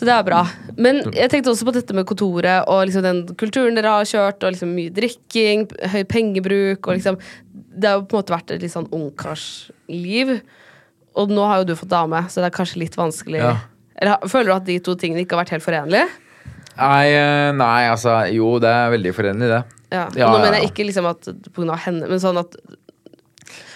Så det er bra. Men jeg tenkte også på dette med kontoret og liksom den kulturen dere har kjørt, og liksom mye drikking, høy pengebruk og liksom Det har jo på en måte vært et litt sånn ungkarsliv. Og nå har jo du fått dame, så det er kanskje litt vanskelig. Ja. Eller Føler du at de to tingene ikke har vært helt forenlige? Nei, eh, nei, altså Jo, det er veldig forenlig, det. Ja. Og nå ja, mener jeg ikke liksom at av henne, men sånn at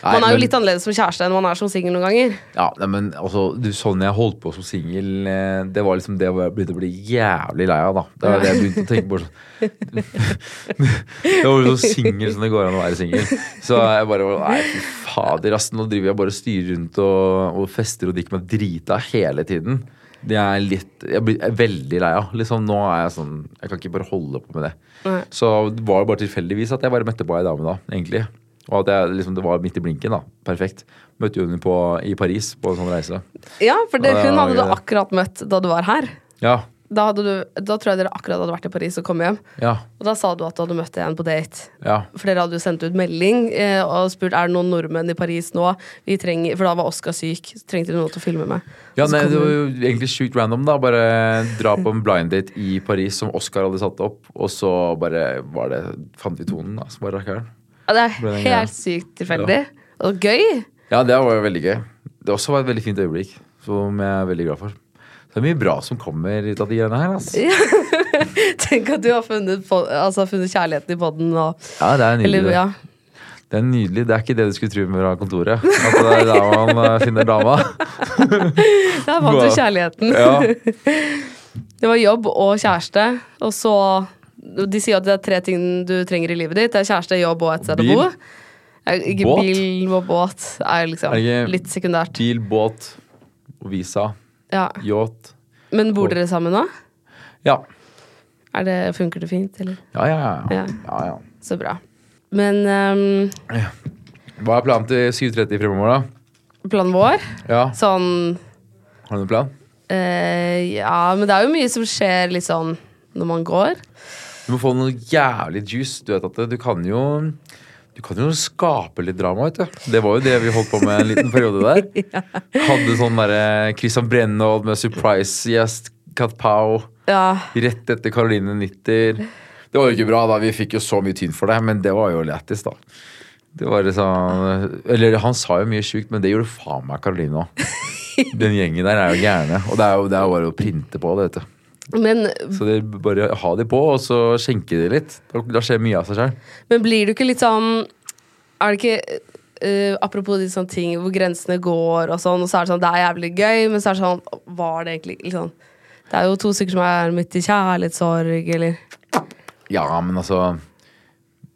man er jo men- litt annerledes som kjæreste enn man er som singel noen ganger. Ja, nei, men altså, du, sånn jeg holdt på som singel, eh, det var liksom det jeg begynte å bli jævlig lei av, da. Det var det jeg begynte å tenke på. sånn det var jo så singel som det går an å være singel. Så jeg bare Nei, fy fader, ass. Nå driver jeg bare og styrer rundt og, og fester og drikker meg drita hele tiden. Det er litt Jeg blir veldig lei av. Liksom, nå er jeg sånn Jeg kan ikke bare holde på med det. Nei. Så det var jo bare tilfeldigvis at jeg bare møtte på ei dame da, egentlig. Og at jeg, liksom, det var midt i blinken, da. Perfekt. Møtte jo henne på, i Paris på en sånn reise. Ja, for det, hun hadde du akkurat møtt da du var her. Ja. Da, du, da tror jeg dere akkurat hadde vært i Paris og kommet hjem. Ja. Og da sa du at du hadde møtt en på date. Ja. For dere hadde jo sendt ut melding eh, og spurt er det noen nordmenn i Paris nå. Vi trenger, for da var Oscar syk. Så trengte du noen til å filme med. ja nei, det var jo egentlig sjukt random, da. Bare dra på en blind date i Paris som Oscar hadde satt opp, og så bare var det Fant vi tonen, da, som var rakkeren. Ja, det er greia. helt sykt tilfeldig. Og gøy. Ja, det var veldig gøy. Det også var et veldig fint øyeblikk, som jeg er veldig glad for. Det er mye bra som kommer ut av de greiene her, altså. Ja. Tenk at du har funnet, altså, funnet kjærligheten i poden. Ja, det er nydelig. eller, ja. Det er nydelig. Det er ikke det du skulle tro med fra kontoret. At det er der man eh, finner dama. Der fant du kjærligheten. Ja. Det var jobb og kjæreste, og så De sier at det er tre ting du trenger i livet ditt. Det er kjæreste, jobb og et sted å bo. Ikke Båt? bil og båt er liksom Er litt sekundært. Bil, båt og visa. Ja. Yacht. Men bor dere sammen nå? Ja. Er det, funker det fint, eller? Ja, ja, ja. Ja. ja, ja. Så bra. Men um, Hva er planen til 7.30 fremover, da? planen vår Ja, Sånn Har du noen plan? Uh, Ja, men det er jo mye som skjer litt sånn når man går. Du må få noe jævlig juice. Du vet at du kan jo du kan jo skape litt drama, vet du. Det var jo det vi holdt på med en liten periode der. Hadde sånn derre Christian Brennhold med surprise gjest, Kat Pau, Ja, rett etter Caroline Nitter. Det var jo ikke bra, da. Vi fikk jo så mye tynn for det, men det var jo lættis, da. Det var sånn Eller han sa jo mye sjukt, men det gjorde faen meg Caroline òg. Den gjengen der er jo gærne. Og det er jo, det er bare å printe på det, vet du. Men, Så det er bare ha de på, og så skjenke de litt. Da, skjer mye av seg sjøl. men blir du ikke litt sånn Er det ikke uh, Apropos de sånne ting hvor grensene går og sånn, og så er det sånn Det er jævlig gøy, men så er det sånn Var det egentlig sånn Det er jo to stykker som er midt i kjærlighetssorg, eller Ja, men altså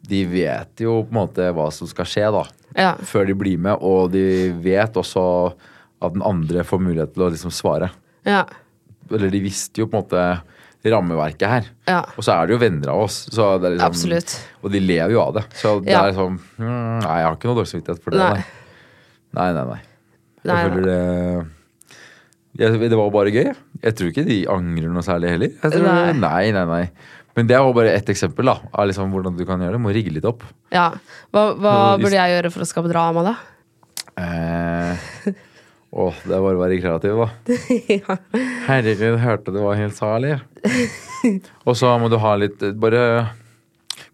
De vet jo på en måte hva som skal skje, da. Ja. Før de blir med, og de vet også at den andre får mulighet til å liksom svare. Ja. Eller de visste jo på en måte rammeverket her. Ja. Og så er det jo venner av oss. Er liksom, Absolutt. Og de lever jo av det. Så det Ja. er sånn mm, Nei, jeg har ikke noe dårlig samvittighet for det. Nei. Nei, nei, nei. Jeg Nei, føler det jeg, det var bare gøy. Jeg tror ikke de angrer noe særlig heller. Tror, Nei. nei. nei, nei, Men det var bare ett eksempel da av liksom hvordan du kan gjøre det. Må rigge litt opp. Ja. Hva, hva burde jeg gjøre for å skape drama, da? Eh, åh, det er bare å være kreativ, da. Herregud, hørte hva jeg helt salig? Og så må du ha litt Bare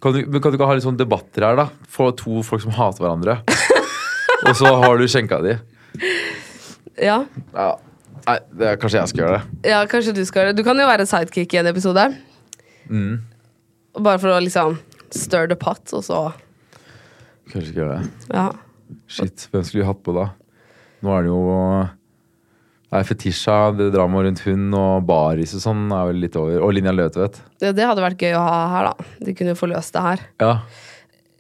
kan du, kan du ikke ha litt sånn debatter her, da? Få to folk som hater hverandre. Og så har du skjenka de. Ja. Ja. Nei, det er, kanskje jeg skal gjøre det. ja, kanskje du skal gjøre det. Du kan jo være sidekick i en episode. Mm. Bare for å liksom stir the pot, og så Kanskje skal gjøre det. Ja. Shit, hvem skulle vi hatt på da? Nå er det jo Nei, Fetisha, det dramaet rundt hun og Baris og sånn er vel litt over. Og Linja Løtvedt. Det, det hadde vært gøy å ha her, da. De kunne jo få løst det her. Ja.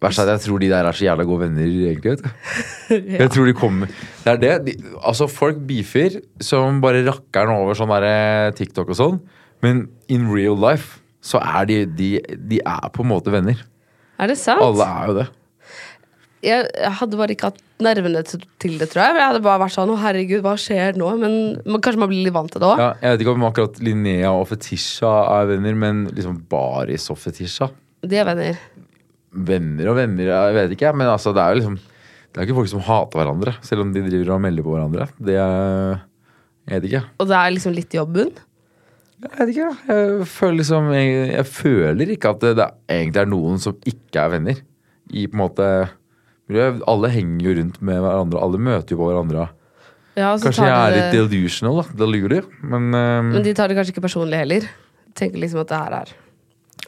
Verst er at jeg tror de der er så jævla gode venner, egentlig. vet du. Jeg tror de kommer Det er det. De, altså, folk beefer som bare rakkeren over sånn derre TikTok og sånn. Men in real life så er de, de De er på en måte venner. Er det sant? Alle er jo det. Jeg, hadde bare ikke hatt nervene til det, tror jeg. Jeg hadde bare vært sånn Å, herregud, hva skjer nå? Men, man, kanskje man blir litt vant til det òg. Ja, jeg vet ikke om akkurat Linnea og Fetisha er venner, men liksom Baris og Fetisha De er venner. Venner og venner, jeg vet ikke. Men altså, det er jo liksom Det er ikke folk som hater hverandre, selv om de driver og melder på hverandre. Det er Jeg vet ikke. Og det er liksom litt jobben. Jeg vet ikke. Jeg føler liksom Jeg, jeg føler ikke at det, det egentlig er noen som ikke er venner. I på en måte Alle henger jo rundt med hverandre. Alle møter jo på hverandre. Ja, så Kanskje jeg er litt det, delusional, da. Delulu. Men, um... Men de tar det kanskje ikke personlig heller. Tenker liksom at det her er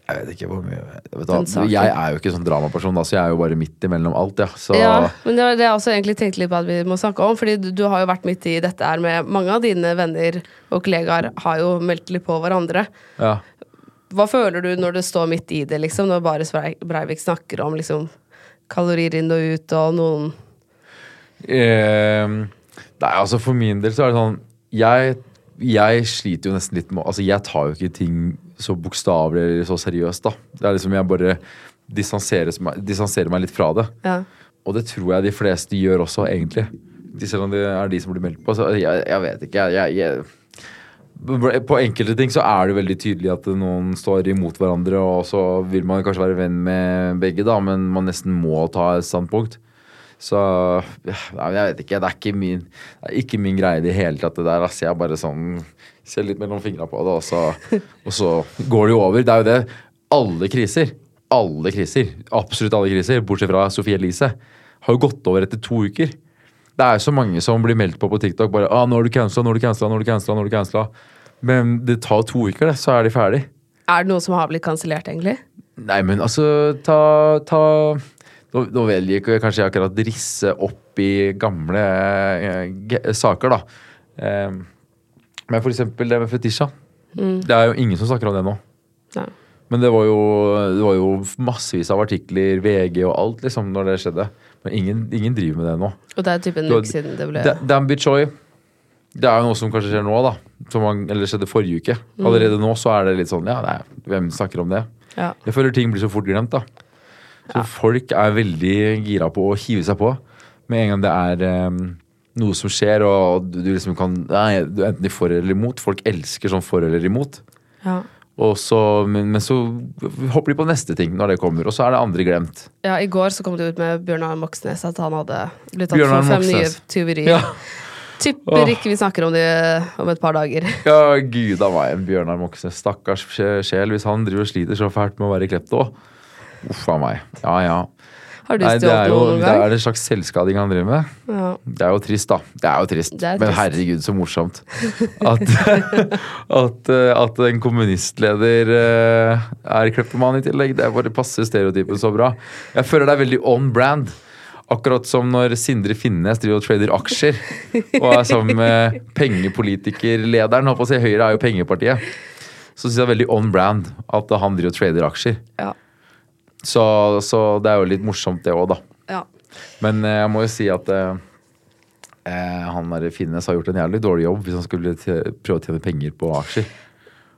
jeg vet ikke hvor mye saken. Jeg er jo ikke sånn dramaperson, da, så jeg er jo bare midt imellom alt. Ja. Så Ja, men det var det jeg også egentlig tenkte litt på at vi må snakke om. Fordi du, du har jo vært midt i dette her med Mange av dine venner og kollegaer har jo meldt litt på hverandre. ja. Hva føler du når du står midt i det, liksom? Når Bare Breivik snakker om liksom kalorier inn og ut, og noen eh, Nei, altså for min del så er det sånn Jeg, jeg sliter jo nesten litt med Altså jeg tar jo ikke ting så bokstavelig eller så seriøst, da. Det er liksom jeg bare distanserer meg, distanserer meg litt fra det. Ja. Og det tror jeg de fleste gjør også, egentlig. Selv om det er de som blir meldt på. Så jeg, jeg vet ikke. Jeg, jeg, på enkelte ting så er det veldig tydelig at noen står imot hverandre, og så vil man kanskje være venn med begge, da, men man nesten må ta et standpunkt. Så jeg vet ikke. Det er ikke min, er ikke min greie i det hele tatt, det der. Altså, jeg bare sånn ser litt mellom fingra på det, og så, og så går det jo over. Det er jo det. Alle kriser, alle kriser, absolutt alle kriser, bortsett fra Sofie Elise, har jo gått over etter to uker. Det er så mange som blir meldt på på TikTok bare ah, 'Nå er du cancela, nå er du cancela, nå er du cancela'. nå er du cancela. Men det tar to uker, det, så er de ferdig. Er det noe som har blitt kansellert, egentlig? Nei, men altså Ta, ta Nå, nå velger jeg kanskje kanskje akkurat risse opp i gamle eh, saker, da. Eh, men for eksempel det med fetisha. Det er jo ingen som snakker om det nå. Nei. Men det var jo, det var jo massevis av artikler, VG og alt, liksom, når det skjedde. Men ingen, ingen driver med det nå. Og det er typen en uke siden det ble Da- Damn Choi. Det er jo noe som kanskje skjer nå, da. Som man, eller skjedde forrige uke. Allerede nå så er det litt sånn Ja, nei, hvem snakker om det? Ja. Jeg føler ting blir så fort glemt, da. Så folk er veldig gira på å hive seg på med en gang det er um, noe som skjer, og du, du liksom kan Nei, du er enten for eller imot. Folk elsker sånn for eller imot. Ja. Og så, men, men så hopper de på neste ting når det kommer, og så er det andre glemt. ja, I går så kom det ut med Bjørnar Moxnes at han hadde blitt tatt for fem nye tyverier. Ja. Tipper ikke vi snakker om det om et par dager. Ja, gud a meg, Bjørnar Moxnes. Stakkars sjel hvis han driver og sliter så fælt med å være klepto. Uff a meg. Ja, ja. Har du Nei, det er jo noe noen det er en slags selvskading han driver med. Ja. Det er jo trist, da. Det er jo trist. Er trist. Men herregud, så morsomt. At, at, eh, at en kommunistleder eh, er kleptoman i tillegg. Det bare passer stereotypen så bra. Jeg føler det er veldig on brand. Akkurat som når Sindre Finnes driver og trader aksjer. Og er sammen med pengepolitikerlederen. Håper å si Høyre er jo pengepartiet. Så syns jeg det er veldig on brand at han driver og trader aksjer. Ja. Så, så det er jo litt morsomt, det òg, da. ja. Men eh, jeg må jo si at eh, eh, han der Finnes har gjort en jævlig dårlig jobb hvis han skulle prøve å tjene penger på aksjer.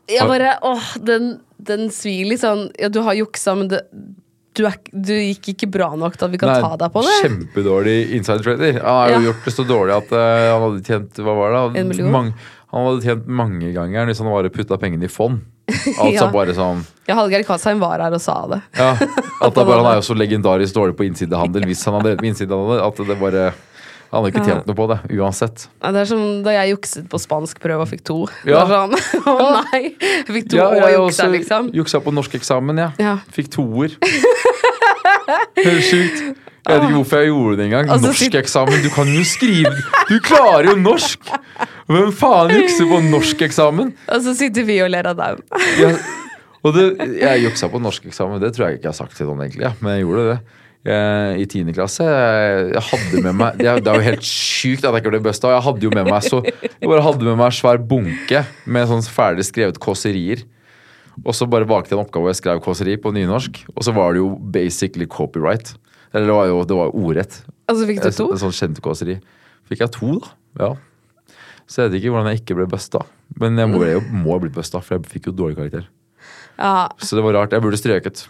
Jeg bare, åh, den, den svir litt sånn Ja, du har juksa, men det, du, er, du gikk ikke bra nok til at vi kan Nei, ta deg på det. Kjempedårlig inside trader. Han har jo Ja. gjort det så dårlig at uh, han hadde tjent hva var det? En million? Mang, han hadde tjent mange ganger hvis han bare putta pengene i fond. Altså Ja. bare sånn Ja, Hallgeir Kvadsheim var her og sa det. Ja, at det bare, Han er jo så legendarisk dårlig på innsidehandel hvis han hadde drevet med innsidehandel. At det bare Han hadde ikke tjent noe på det uansett. Ja, Det er som da jeg jukset på spanskprøve og fikk to. Ja. Sånn, Å nei! Jeg fikk to Ja, og juksa, liksom. Juksa på norskeksamen, ja. Ja. Fikk toer. Helt sjukt. Jeg vet ikke hvorfor jeg gjorde det engang. Altså, Norskeksamen, du kan jo skrive Du klarer jo norsk! Hvem faen jukser på norskeksamen? Og så sitter vi og ler av dem. Jeg, og det, jeg juksa på norskeksamen, det tror jeg ikke jeg har sagt til noen, egentlig. Ja, men jeg gjorde det. Jeg, I tiende klasse. Jeg, jeg hadde med meg Det er, det er jo helt sjukt at jeg ikke ble busta. Jeg hadde jo med meg så Jeg bare hadde med meg en svær bunke med sånn ferdig skrevet kåserier. Og så bare valgte jeg en oppgave hvor jeg skrev kåseri på nynorsk. Og så var det jo basically copyright. Eller det var jo det var ordrett. Altså fikk du to. sånn kjent kåseri. Fikk jeg to, da. Ja. Så jeg vet ikke hvordan jeg ikke ble busta. Men jeg må, jeg må ha blitt busta, for jeg fikk jo dårlig karakter. Ja, Så det var rart. Jeg burde strøket.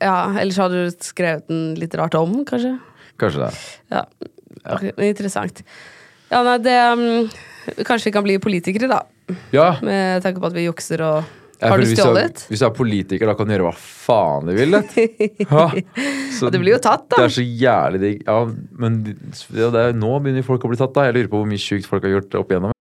ja, Ellers hadde du skrevet den litt rart om, kanskje. Kanskje det. Ja. Ok, Interessant. Ja, nei, det um, Kanskje vi kan bli politikere, da. Ja. Med tanke på at vi jukser og Har du stjålet? Hvis du er politiker, da kan du gjøre hva faen du vil. du. Ja, det blir jo tatt, da. Det er så jævlig digg. Ja, men ja, det er, nå begynner folk å bli tatt, da. Jeg lurer på hvor mye sjukt folk har gjort opp igjennom.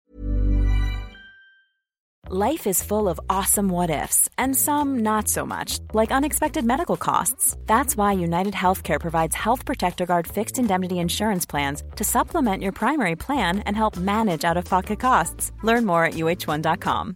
Life is full of awesome what ifs, and some not so much, like unexpected medical costs. That's why United Healthcare provides Health Protector Guard fixed indemnity insurance plans to supplement your primary plan and help manage out of pocket costs. Learn more at uh1.com.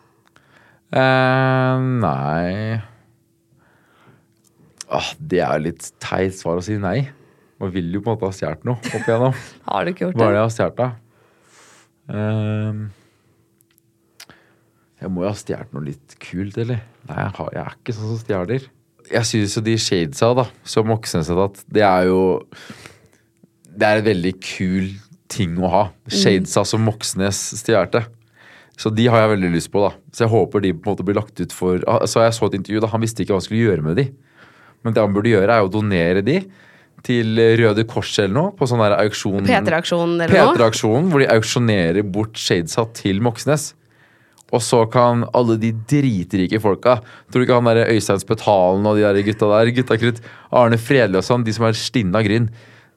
Eh, nei Åh, Det er jo litt teit svar å si nei. Man vil jo på en måte ha stjålet noe opp igjennom. Har du ikke gjort det? Hva er det det? jeg har stjålet, da? Uh, jeg må jo ha stjålet noe litt kult, eller? Nei, jeg, har, jeg er ikke sånn som stjeler. Jeg syns jo de shadesa, da, som Moxnes har tatt, det er jo Det er en veldig kul ting å ha. Shadesa som Moxnes stjal. Så de har jeg veldig lyst på, da. Så jeg håper de på en måte blir lagt ut for Så Jeg så et intervju, da. Han visste ikke hva han skulle gjøre med de. Men det han burde gjøre, er å donere de til Røde Kors eller noe, på sånn der auksjon. P3-aksjonen eller noe? P3-aksjonen, hvor de auksjonerer bort Shadesa til Moxnes. Og så kan alle de dritrike folka Tror du ikke han der Øystein Spetalen og de der gutta der, gutta krutt, Arne Fredløs og sånn, de som er stinne av gryn,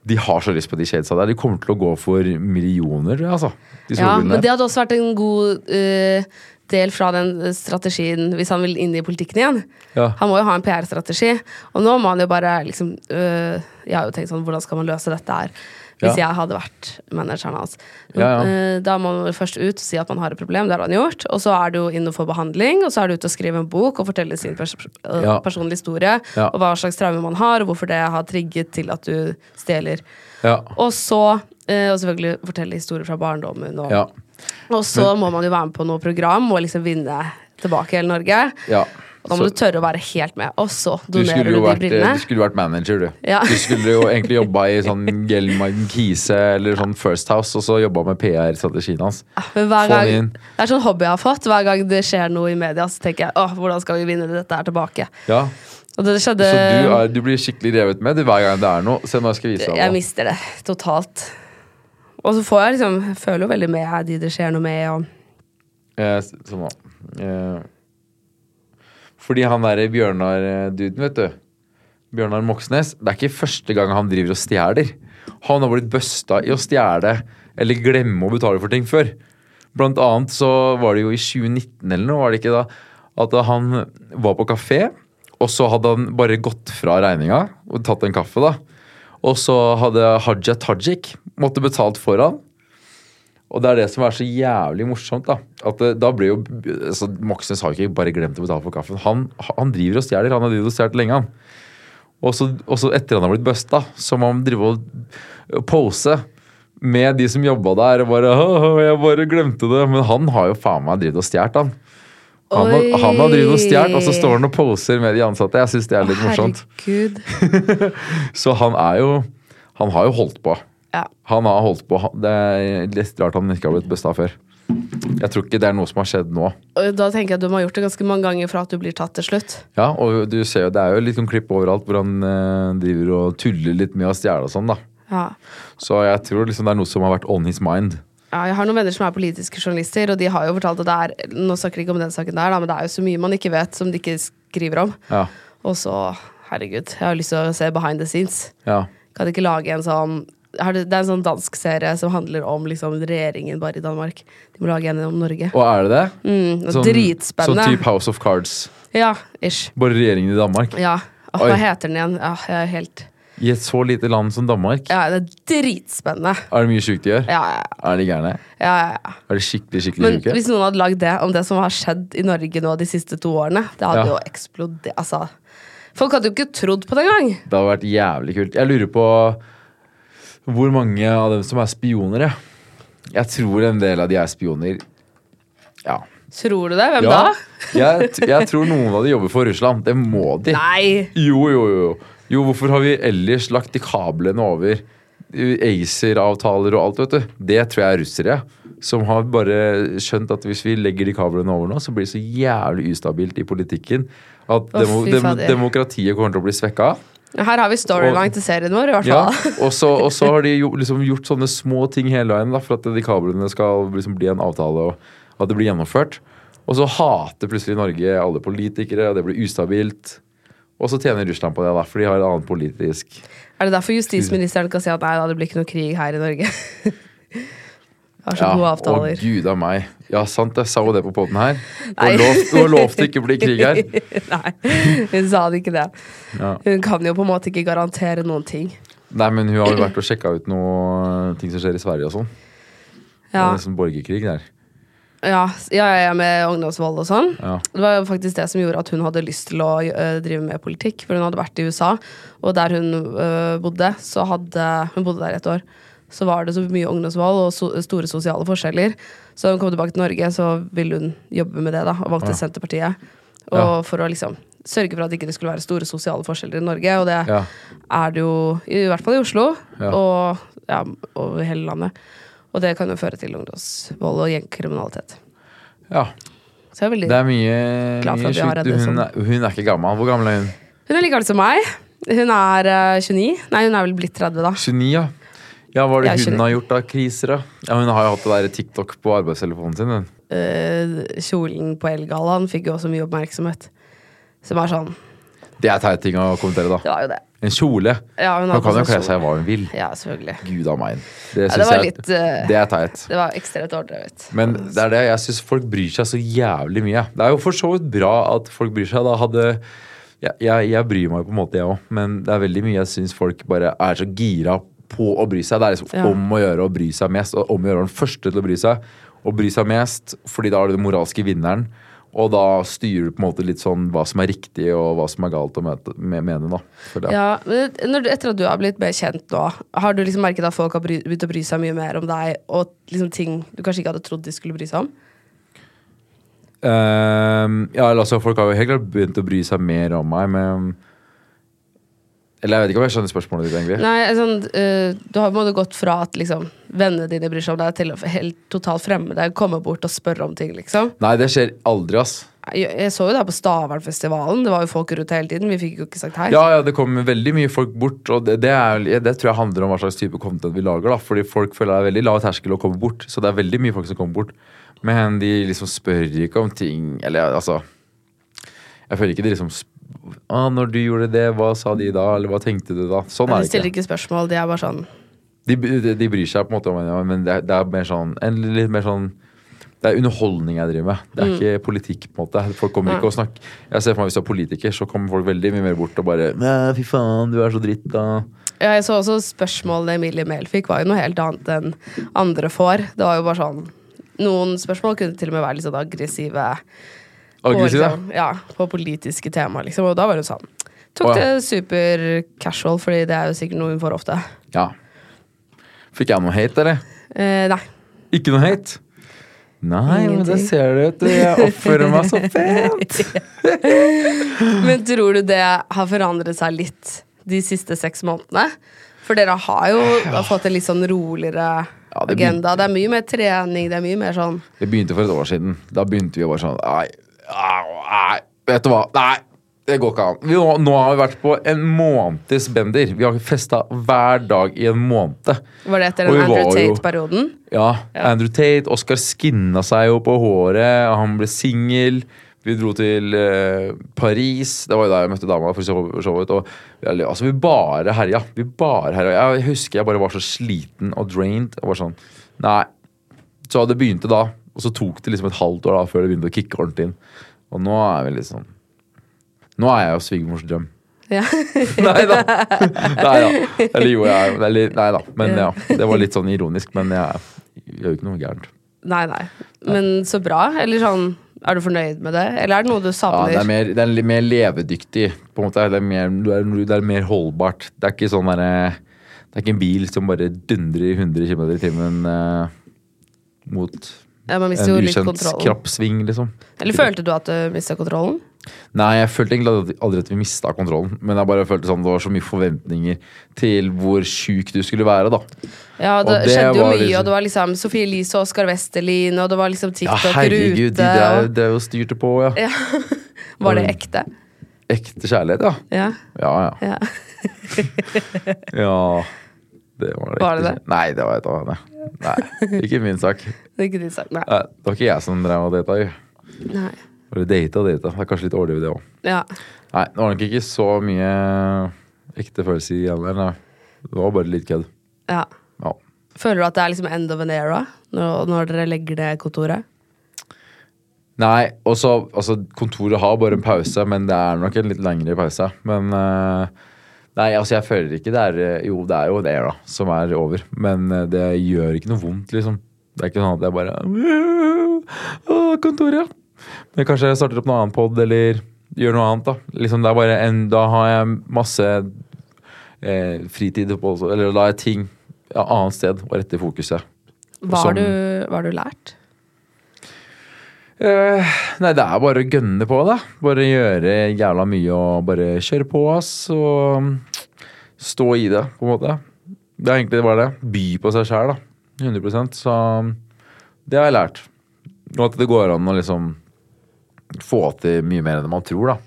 de har så lyst på de shadesa der. De kommer til å gå for millioner, altså. De Ja, men det hadde også vært en god uh, del fra den strategien hvis han vil inn i politikken igjen. Ja. Han må jo ha en PR-strategi. Og nå må han jo bare liksom uh, Jeg har jo tenkt sånn, hvordan skal man løse dette her? Hvis jeg hadde vært manageren hans. Ja, ja. Eh, Da må man først ut og si at man har et problem. Det har han gjort. Og så er du jo inn og får behandling, og så er du ute og skriver en bok og forteller sin pers Ja. personlige historie. Og hva slags traume man har, og hvorfor det har trigget til at du stjeler. Ja. Og så eh, Og selvfølgelig fortelle historier fra barndommen. Og, Ja. og så må man jo være med på noe program og liksom vinne tilbake hele Norge. ja. Og da må Så- du tørre å være helt med. Og så donerer du, du, de vært, brillene. du skulle vært manager, du. Ja. Du skulle jo egentlig jobba i sånn Gelman Kise eller sånn First House, og så jobba med PR-strategien hans. Men hver gang, det er sånn hobby jeg har fått. Hver gang det skjer noe i media, så tenker jeg åh, hvordan skal vi vinne dette her tilbake? Ja. Og det skjedde Så du, er, du blir skikkelig revet med det, hver gang det er noe. Se nå skal jeg vise deg Jeg mister det totalt. Og så får jeg liksom føler jo veldig med de det skjer noe med. Og Eh, sånn da. Eh, fordi han derre Bjørnar-duden, vet du. Bjørnar Moxnes. Det er ikke første gang han driver og stjeler. Han har blitt busta i å stjele eller glemme å betale for ting før. Blant annet så var det jo i 2019 eller noe, var det ikke da, at han var på kafé, og så hadde han bare gått fra regninga og tatt en kaffe, da. Og så hadde Haja Tajik måtte betalt for han. Og det er det som er så jævlig morsomt. Da At da ble jo altså, Moxnes har jo ikke bare glemt å betale for kaffen. Han, han driver og stjeler. Han har drevet og stjålet lenge, han. Og så, etter han har blitt busta, så må han drive og pose med de som jobba der. Og bare 'Jeg bare glemte det.' Men han har jo faen meg drevet og stjålet, han. Han har, han har drevet og stjålet, og så står han og poser med de ansatte. Jeg syns det er litt morsomt. Herregud. Så han er jo Han har jo holdt på. Ja. Han har holdt på. Det er litt rart han ikke har blitt busta før. Jeg tror ikke det er noe som har skjedd nå. Og da tenker jeg at du må ha gjort det ganske mange ganger for at du blir tatt til slutt. Ja, og du ser jo, Det er jo litt sånn klipp overalt hvor han eh, driver og tuller litt med å stjele og sånn. da. Ja. Så jeg tror liksom det er noe som har vært on his mind. Ja, jeg har noen venner som er politiske journalister, og de har jo fortalt at det er Nå snakker jeg ikke om den saken der, da, men det er jo så mye man ikke vet, som de ikke skriver om. Ja, Og så, herregud, jeg har lyst til å se behind the scenes. ja. Kan ikke lage en sånn har det, er en sånn dansk serie som handler om liksom, regjeringen bare i Danmark. De må lage en om Norge. Og er det det? Mm, Sånn- dritspennende. Sånn type House of Cards. Ja, ish. Bare regjeringen i Danmark. Ja. Åh, hva heter den igjen? Ja, jeg er helt I et så lite land som Danmark. Ja, det er dritspennende. Er det mye sjukt de gjør? Ja, ja, Er de gærne? ja. ja, ja. Er de skikkelig, skikkelig Men hvis noen hadde lagd det om det som har skjedd i Norge nå de siste to årene, det hadde Ja. jo eksplodert. Altså, folk hadde jo ikke trodd på det engang. Det hadde vært jævlig kult. Jeg lurer på hvor mange av dem som er spioner, jeg. Jeg tror en del av de er spioner. Ja. Tror du det? Hvem ja. da? Jeg, jeg tror noen av de jobber for Russland. Det må de. Nei! Jo, jo, jo. Jo, hvorfor har vi ellers lagt de kablene over? ACER-avtaler og alt, vet du. Det tror jeg er russere. Som har bare skjønt at hvis vi legger de kablene over nå, så blir det så jævlig ustabilt i politikken at oh, demo, dem, demokratiet kommer til å bli svekka. Her har vi storyline til serien vår, i hvert fall. Ja, og så har de jo, liksom gjort sånne små ting hele veien da, for at de kablene skal liksom bli en avtale og at det blir gjennomført. Og så hater plutselig Norge alle politikere, og det blir ustabilt. Og så tjener Russland på det, da, for de har et annet politisk Er det derfor justisministeren kan si at nei da, det blir ikke noe krig her i Norge? Har så gode Å gud a meg. Ja, sant, jeg sa jo det på poden her. Hun lovte lov, det ikke å bli krig her. nei, hun sa det ikke det. Ja. Hun kan jo på en måte ikke garantere noen ting. Nei, men hun har jo vært og sjekka ut noe ting som skjer i Sverige og sånn. Det Ja, er liksom borgerkrig der. ja, ja, ja med ungdomsvold og sånn. Ja. Det var jo faktisk det som gjorde at hun hadde lyst til å uh, drive med politikk. For hun hadde vært i USA, og der hun uh, bodde, så hadde Hun bodde der et år. Så var det så mye ungdomsvold og so store sosiale forskjeller. Så da hun kom tilbake til Norge, så ville hun jobbe med det, da, og valgte Ja. Senterpartiet. Og Ja. for å liksom sørge for at det ikke skulle være store sosiale forskjeller i Norge. Og det Ja. er det jo i hvert fall i Oslo, og ja, over hele landet. Og det kan jo føre til ungdomsvold og gjengkriminalitet. ja. Så jeg er veldig Det er mye, Glad for at vi har reddet Hun, sånn. hun er ikke gammel. Hvor gammel er hun? Hun er like gammel som meg. Hun er uh, 29. Nei, hun er vel blitt 30, da. 29, ja. Ja, Hva er det hun har gjort av kriser, da? Ja, Hun har jo hatt det der TikTok på arbeidstelefonen sin. Hun. Eh, kjolen på Elgallaen fikk jo også mye oppmerksomhet. Som er sånn Det er teit ting å kommentere, da. Det var jo det. En kjole. Ja, hun Hun kan jo kle seg hva hun vil. Ja, selvfølgelig. Gud a meg. Det, Ja, det var jeg, litt uh, det er teit. Det var ekstremt overdrevet. Men det er det, jeg syns folk bryr seg så jævlig mye. Det er jo for så vidt bra at folk bryr seg. Da hadde jeg, jeg, jeg bryr meg på en måte, jeg òg, men det er veldig mye jeg syns folk bare er så gira på å bry seg. Det er liksom Ja. om å gjøre å bry seg mest, og om å gjøre den første til å bry seg. Og bry seg mest, fordi da er du den moralske vinneren. Og da styrer du på en måte litt sånn hva som er riktig, og hva som er galt å møte, mene, da. Ja, men Etter at du har blitt mer kjent nå, har du liksom merket at folk har begynt å bry seg mye mer om deg, og liksom ting du kanskje ikke hadde trodd de skulle bry seg om? Ehm, ja, altså, folk har jo helt klart begynt å bry seg mer om meg, men Eller jeg vet ikke om jeg skjønner spørsmålet ditt, egentlig. Nei, sånn, uh, Du har på en måte gått fra at liksom, vennene dine bryr seg om deg, til å helt totalt fremmede komme bort og spørre om ting, liksom. Nei, det skjer aldri, ass. Jeg, jeg så jo det her på Stavernfestivalen. Det var jo folk rundt hele tiden. Vi fikk jo ikke sagt hei. Ja, ja, det kommer veldig mye folk bort, og det, det, er, det tror jeg handler om hva slags type content vi lager. da Fordi folk føler det er veldig lav terskel å komme bort, så det er veldig mye folk som kommer bort. Men de liksom spør ikke om ting Eller altså Jeg føler ikke de liksom sp- ah, 'Når du gjorde det, hva sa de da?' Eller hva tenkte du da? Sånn De er det stiller ikke. spørsmål, de er bare sånn De, de, de bryr seg på en måte men det er, det er mer sånn en litt mer sånn det er underholdning jeg driver med. Det er ikke politikk. på en måte. Folk kommer ikke og snakker Jeg ser for meg Hvis du er politiker, så kommer folk veldig mye mer bort og bare fy faen, du er så dritt, da. Ja, jeg så også spørsmålene Emilie Mehl fikk, var jo noe helt annet enn andre får. Det var jo bare sånn Noen spørsmål kunne til og med være litt sånn aggressive. På, liksom, ja, på politiske temaer, liksom. Og da var hun sånn. Tok oh, ja. det super casual, fordi det er jo sikkert noe hun får ofte. ja. Fikk jeg noe hate, eller? Eh, nei. Ikke noe hate? Nei, men det ser du, vet du. Jeg oppfører meg så pent. Men tror du det har forandret seg litt de siste seks månedene? For dere har jo fått en litt sånn roligere Ja, det agenda. Det er mye mer trening, det er mye mer sånn Det begynte for et år siden. Da begynte vi å bare sånn Nei, nei, vet du hva. Nei, det går ikke an. Vi, nå har vi vært på en måneds bender. Vi har festa hver dag i en måned. Var det etter den Andrew Tate-perioden? Ja, Andrew Tate, Oscar skinna seg jo på håret, han ble singel. Vi dro til eh, Paris. Det var jo der jeg møtte dama. for så- så vidt, Og, vi- altså, vi bare herja. Vi bare herja. Jeg husker jeg bare var så sliten og drained. Og var sånn, nei. Så det begynte da. Og så tok det liksom et halvt år da før det begynte å kicke ordentlig inn. Og nå er vi liksom Nå er jeg jo svigermors drøm. Ja. Nei da. Nei da. Eller jo, jeg er eller, Nei da. Men ja. Det var litt sånn ironisk. Men jeg gjør jo ikke noe gærent. Nei, nei. Men så bra. Eller sånn Er du fornøyd med det? Eller er det noe du Ja, savner? det er mer, det er mer levedyktig. På en måte. Det er mer, er, det er mer holdbart. Det er ikke sånn derre Det er ikke en bil som bare dundrer i 100 km i timen eh, mot ja, man mister en jo litt ukjent kontrollen. krappsving, liksom. Eller følte du at du mista kontrollen? Nei, jeg følte egentlig aldri- at vi mista kontrollen. Men jeg bare følte sånn det var så mye forventninger til hvor sjuk du skulle være, da. Ja, det, det skjedde jo mye, liksom- og det var liksom Sofie Elise og Oskar Westerlin, og det var liksom Ja, TikTok herregud, de og, det er jo styrte på, ja. ja. Var det ekte? Ekte kjærlighet, ja. Ja. Ja, ja. ja. Det var det. Var det det? Nei, det var et annet. Nei, ikke min sak. Det ikke din sak, nei. Nei, det var ikke jeg som drev og data. jo. nei. Bare data og data. Det er kanskje litt overdrevet, det òg. Ja. Nei, det var nok ikke så mye ekte følelser igjen der. Det var bare litt kødd. ja. Ja. Føler du at det er liksom end of an era når, når dere legger ned kontoret? Nei, også, Altså, kontoret har bare en pause, men det er nok en litt lengre pause. Men eh, Nei, altså, jeg føler ikke det er eh, Jo, det er jo det, da, som er over, men eh, det gjør ikke noe vondt, liksom. Det er ikke sånn at jeg bare Å, kontoret! Men kanskje jeg starter opp noe annet pod, eller gjør noe annet, da. Liksom, det er bare en Da har jeg masse eh, fritid på Eller da har jeg ting ja, annet sted og rette fokuset. Hva har du, du lært? Eh, nei, det er bare å gønne på, da. Bare gjøre jævla mye og bare kjøre på, ass. Og stå i det, på en måte. Det er egentlig bare det. By på seg sjæl, da. 100% Så det har jeg lært. Og at det går an å liksom få til mye mer enn man tror, da.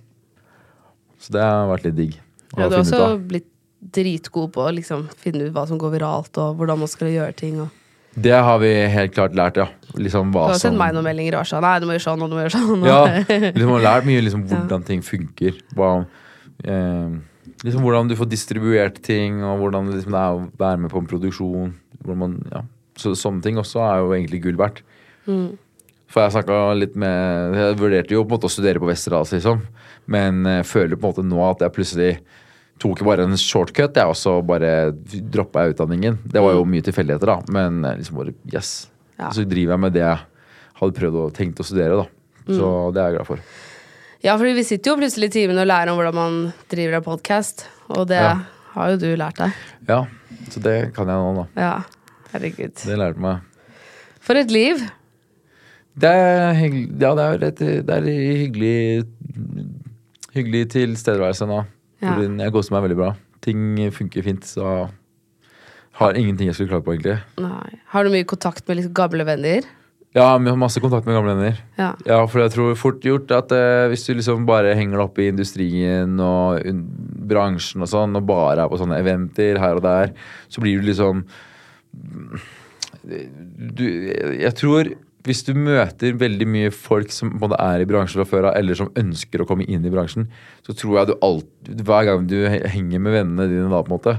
Så det har vært litt digg. Ja, du har også blitt dritgod på å liksom finne ut hva som går viralt, og hvordan man skal gjøre ting. Og. Det har vi helt klart lært, ja. Liksom Du har som sendt meg noen meldinger og vært sånn Nei, du må gjøre sånn, og du må gjøre sånn. Ja, liksom har lært mye liksom hvordan ting funker. Hva, eh, liksom hvordan du får distribuert ting, og hvordan det liksom er å være med på en produksjon. Man, ja. Så sånne ting også er jo egentlig gull verdt. For jeg snakka litt med Jeg vurderte jo på en måte å studere på Westerdals, liksom. Men eh, føler på en måte nå at jeg plutselig tok bare en shortcut, jeg også bare droppa utdanningen. Det var jo mye tilfeldigheter, da, men eh, liksom bare yes. Ja. Så driver jeg med det jeg hadde prøvd å tenkt å studere, da. Så det er jeg glad for. Ja, fordi vi sitter jo plutselig i timen og lærer om hvordan man driver en podkast, og det Ja. har jo du lært deg. Ja, så det kan jeg nå, da. Ja, herregud. Det lærte meg. For et liv. Det er hyggelig Ja, det er, et, det er hyggelig Hyggelig tilstedeværelse nå. Ja. Fordi Jeg koser meg veldig bra. Ting funker fint, så har ingenting jeg skulle klage på, egentlig. Nei. Har du mye kontakt med liksom gamle venner? Ja, vi har masse kontakt med gamle venner. Ja. Ja, for jeg tror fort gjort at eh, hvis du liksom bare henger deg opp i industrien og un bransjen og sånn, og bare er på sånne eventer her og der, så blir du liksom du, Jeg tror hvis du møter veldig mye folk som både er i bransjen fra før av, eller som ønsker å komme inn i bransjen, så tror jeg du alltid Hver gang du henger med vennene dine da, på en måte,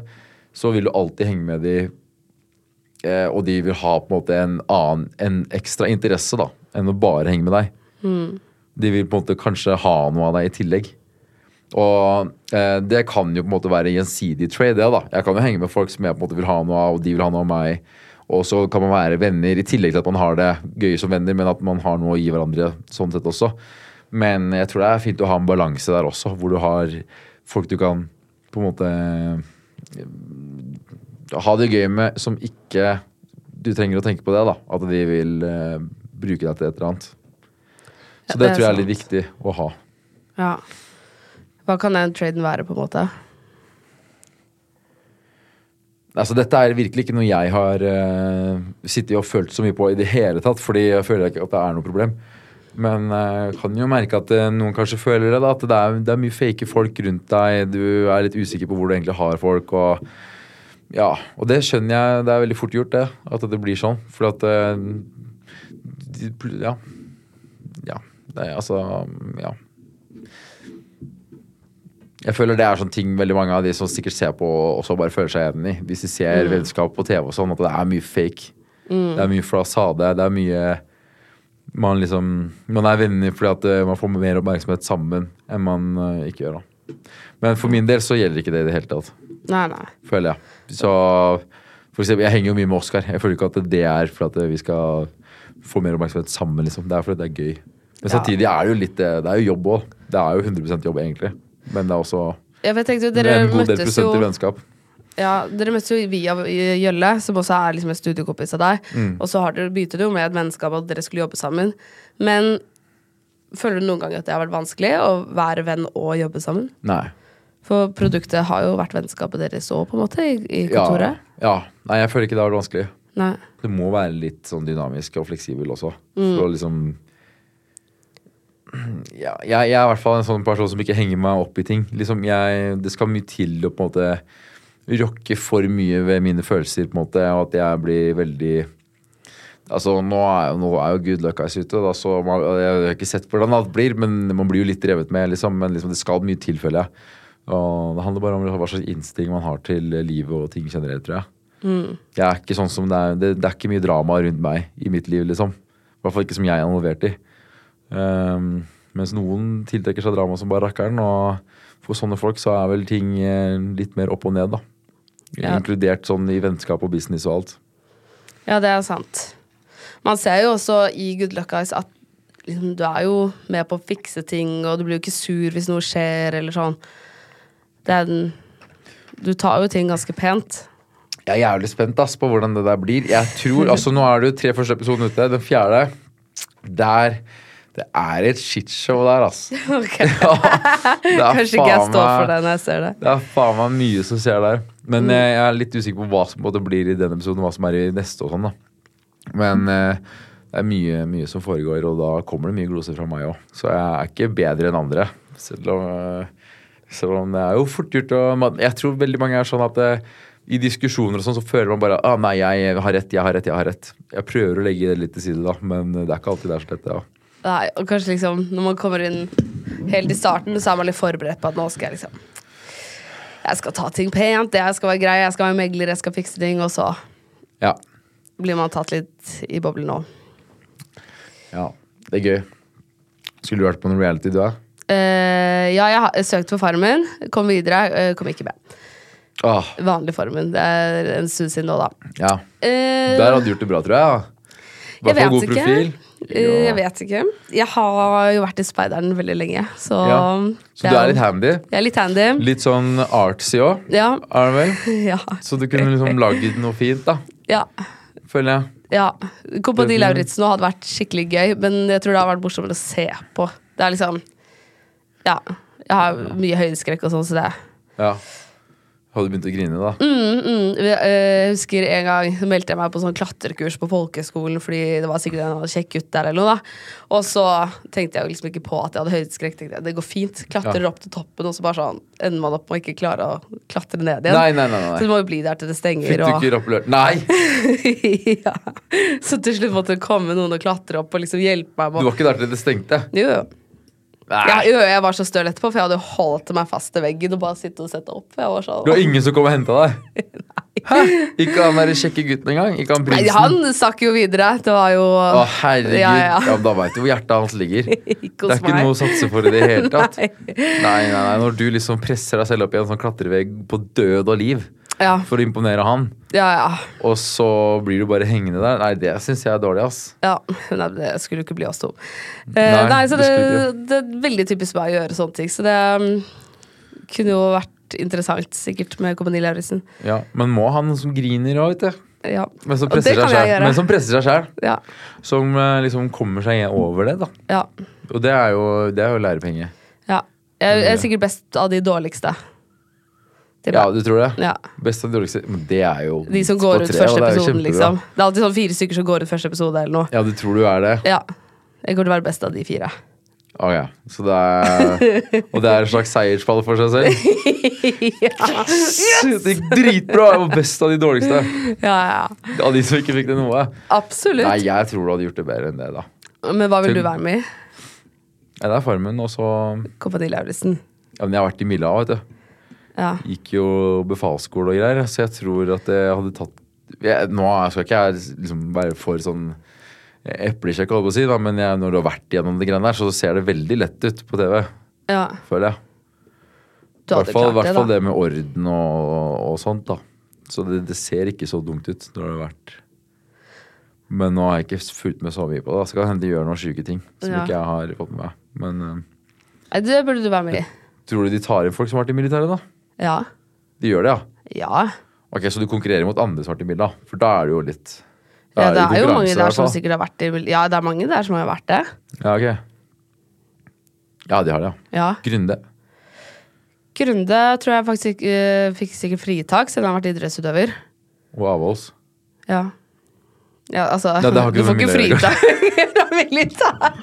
så vil du alltid henge med de eh, og de vil ha på en måte en annen, en ekstra interesse da, enn å bare henge med deg. De vil på en måte kanskje ha noe av deg i tillegg. Og eh, det kan jo på en måte være gjensidig trade, det da. Jeg kan jo henge med folk som jeg på en måte vil ha noe av, og de vil ha noe av meg. Og så kan man være venner i tillegg til at man har det gøy som venner, men at man har noe å gi hverandre sånn sett også. Men jeg tror det er fint å ha en balanse der også, hvor du har folk du kan på en måte eh, ha det gøy med, som ikke du trenger å tenke på det, da. At de vil uh, bruke deg til et eller annet. Så Ja, det, det tror jeg er litt sant. viktig å ha. Ja. Hva kan den traden være, på en måte? Altså, dette er virkelig ikke noe jeg har uh, sittet og følt så mye på i det hele tatt, fordi jeg føler ikke at det er noe problem. Men jeg kan jo merke at uh, noen kanskje føler det, da. At det er, det er mye fake folk rundt deg. Du er litt usikker på hvor du egentlig har folk. og ja, og det skjønner jeg. Det er veldig fort gjort, det. At det blir sånn. For at eh, Ja. Ja. Det er altså Ja. Jeg føler det er sånne ting veldig mange av de som sikkert ser på, også bare føler seg enig i. Hvis de ser vennskap på TV og sånn, at det er mye fake. Det er mye flasade. Det er mye Man liksom Man er venner fordi at eh, man får mer oppmerksomhet sammen enn man eh, ikke gjør, da. Men for min del så gjelder ikke det i det hele tatt Nei, nei. føler jeg. Så for eksempel, Jeg henger jo mye med Oskar. Jeg føler ikke at det er for at vi skal få mer oppmerksomhet sammen. liksom. Det er fordi det er gøy. Men samtidig er det jo litt eh, Det er jo jobb òg. Det er jo 100% jobb, egentlig. Men det er også Ja, tenkte en god del prosent jo til vennskap. Ja, dere møttes jo via Jølle, som også er liksom en studiekompis av deg. Mm. Og så har dere begynte det jo med et vennskap at dere skulle jobbe sammen. Men føler du noen gang at det har vært vanskelig å være venn og jobbe sammen? Nei. For produktet har jo vært vennskapet deres òg, på en måte, i, i Ja, kontoret. ja. Nei, jeg føler ikke det har vært vanskelig. Nei. Det må være litt sånn dynamisk og fleksibel også. Mm. For å liksom ja, jeg, jeg er i hvert fall en sånn person som ikke henger meg opp i ting. Liksom, jeg, det skal mye til å på en måte rokke for mye ved mine følelser, på en måte, og at jeg blir veldig Altså, nå er, nå er jo Good Luck Eyes ute, da, så man, jeg har ikke sett hvordan alt blir, men man blir jo litt drevet med, liksom. Men liksom, det skal mye til, føler jeg. Og det handler bare om hva slags innstilling man har til livet og ting generelt, tror jeg. Jeg er ikke sånn som det er, det, det er ikke mye drama rundt meg i mitt liv, liksom. I hvert fall ikke som jeg er involvert i. Um, mens noen tiltrekker seg drama som bare rakkeren, og for sånne folk så er vel ting eh, litt mer opp og ned, da. Ja. Inkludert sånn i vennskap og business og alt. Ja, det er sant. Man ser jo også i Good Luck Guys at liksom, du er jo med på å fikse ting, og du blir jo ikke sur hvis noe skjer, eller sånn. Det er den Du tar jo ting ganske pent. Jeg er jævlig spent ass, på hvordan det der blir. Jeg tror, altså Nå er det jo tre første episoden ute. Den fjerde der Det er et shitshow der, ass. Ok. Ja, Kanskje ikke jeg står for det når jeg ser det. Det er faen meg mye som skjer der. Men mm. jeg er litt usikker på hva som både blir i den episoden, hva som er i neste. og sånn da. Men mm. det er mye, mye som foregår, og da kommer det mye gloser fra meg òg. Så jeg er ikke bedre enn andre. Selv om, eh, selv om det er jo fort gjort å Jeg tror veldig mange er sånn at det, i diskusjoner og sånn, så føler man bare ah, nei, jeg har rett, jeg har rett, jeg har rett. Jeg prøver å legge det litt til side, da, men det er ikke alltid det er så lett. Ja. Nei, og kanskje liksom Når man kommer inn helt i starten, så er man litt forberedt på at nå skal jeg liksom Jeg skal ta ting pent, jeg skal være grei, jeg skal være megler, jeg skal fikse ting, og så ja. blir man tatt litt i boblen nå. Ja, det er gøy. Skulle du vært på noen reality, du, da? Uh, ja, jeg har søkt på Farmen. Kom videre. Uh, kom ikke med. Oh. Vanlig Farmen. Det er en stund siden nå, da. ja. Uh, Der hadde du gjort det bra, tror jeg. Ja. I Jeg vet god ikke. profil. Eh, jeg vet ikke. Jeg har jo vært i Speideren veldig lenge, så Ja. Så du er litt handy. Jeg er litt handy. Litt sånn artsy òg, Ja. er det vel? Ja. Så du kunne liksom lagd noe fint, da. ja. Føler jeg. ja. Kompani. Lauritzen hadde vært skikkelig gøy, men jeg tror det har vært morsommere å se på. Det er liksom Ja. Jeg har mye høydeskrekk og sånn, så det Ja. Hadde du begynt å grine da? Mm, mm. Eh, Jeg husker en gang så meldte jeg meg på sånn klatrekurs på folkehøgskolen fordi det var sikkert en kjekk gutt der. eller noe da Og så tenkte jeg liksom ikke på at jeg hadde høydeskrekk. Tenkte jeg, Det går fint. Klatrer Ja. opp til toppen, og så bare sånn ender man opp med å ikke klare å klatre ned igjen. Nei, nei, nei, nei. Så du må jo bli der til det stenger. Fikk du ikke rappellert? Nei! ja. Så til slutt måtte det komme noen og klatre opp og liksom hjelpe meg. Med. Du var ikke der til det stengte? Jo, jo. Ja, jo, jeg var så støl etterpå, for jeg hadde holdt meg fast til veggen og bare sittet og sett opp. Jeg var så, Det var ingen som kom og henta deg? Hæ? Ikke han der kjekke gutten engang? Ikke han Nei, han stakk jo videre. Det var jo Å, herregud. Ja, Ja, ja. Da veit du hvor hjertet hans ligger. Ikke Det er ikke meg. noe å satse for i det hele tatt. Nei, nei, nei, Når du liksom presser deg selv opp i en sånn klatrevegg på død og liv Ja, for å imponere han, ja, ja. og så blir du bare hengende der, nei, det syns jeg er dårlig, ass. ja. Nei, det skulle jo ikke bli oss to. Eh, Nei, nei, så det det, er veldig typisk meg å gjøre sånne ting. Så det um, kunne jo vært interessant, sikkert, med Kompani Lauritzen. Ja, Men må han som griner òg, vet du. Ja. Men som presser seg gjøre. Men som presser seg sjæl. Ja. Som eh, liksom kommer seg over det, da. ja. Og det er jo, det er jo lærepenge. ja. Jeg, jeg er sikkert best av de dårligste. Ja, du tror det? Ja. Best de dårligste Men det er jo De som går ut tre, første og det episoden, liksom. Det er alltid sånn fire stykker som går ut første episode, eller noe. Ja, du tror du er det? Ja. Jeg kommer til å være best av de fire. Ok. Så det er Og det er en slags seierspall for seg selv? Yes! Det gikk dritbra! Jeg var best av de dårligste. Ja, ja. Av de som ikke fikk det noe. Absolutt. Nei, jeg tror du hadde gjort det bedre enn det, da. Men hva vil Til- du være med i? Ja, det er Farmen, og så Kompani Lauritzen. Ja, men jeg har vært i Milla, vet du. Ja. Gikk jo befalsskole og greier, så jeg tror at jeg hadde tatt jeg, Nå skal ikke jeg liksom være for sånn eplekjekk, holdt på å si, da, men jeg, når du har vært gjennom det greiene der, så ser det veldig lett ut på TV, ja. føler jeg. I hvert fall, det, det med orden og, og sånt, da. Så det, det ser ikke så dumt ut når det har vært Men nå har jeg ikke fulgt med så mye på det. Skal hende de gjør noen sjuke ting som Ja. ikke jeg har fått med meg. Men eh, Det burde du være med i. tror du de tar inn folk som har vært i militæret, da? Ja. De gjør det, ja? Ja. Ok, Så du konkurrerer mot andre svarte vært? For da er det jo litt ja. Det er jo mange der som sikkert har vært i Ja, det er mange der som har vært det. Ja, ok. Ja, de har det, ja. Ja. Grunde. Grunde tror jeg faktisk eh, fikk sikkert fritak, siden han har vært idrettsutøver. Og Avholds. Ja. Ja, altså Nei, det Du får ikke fritak fra militær.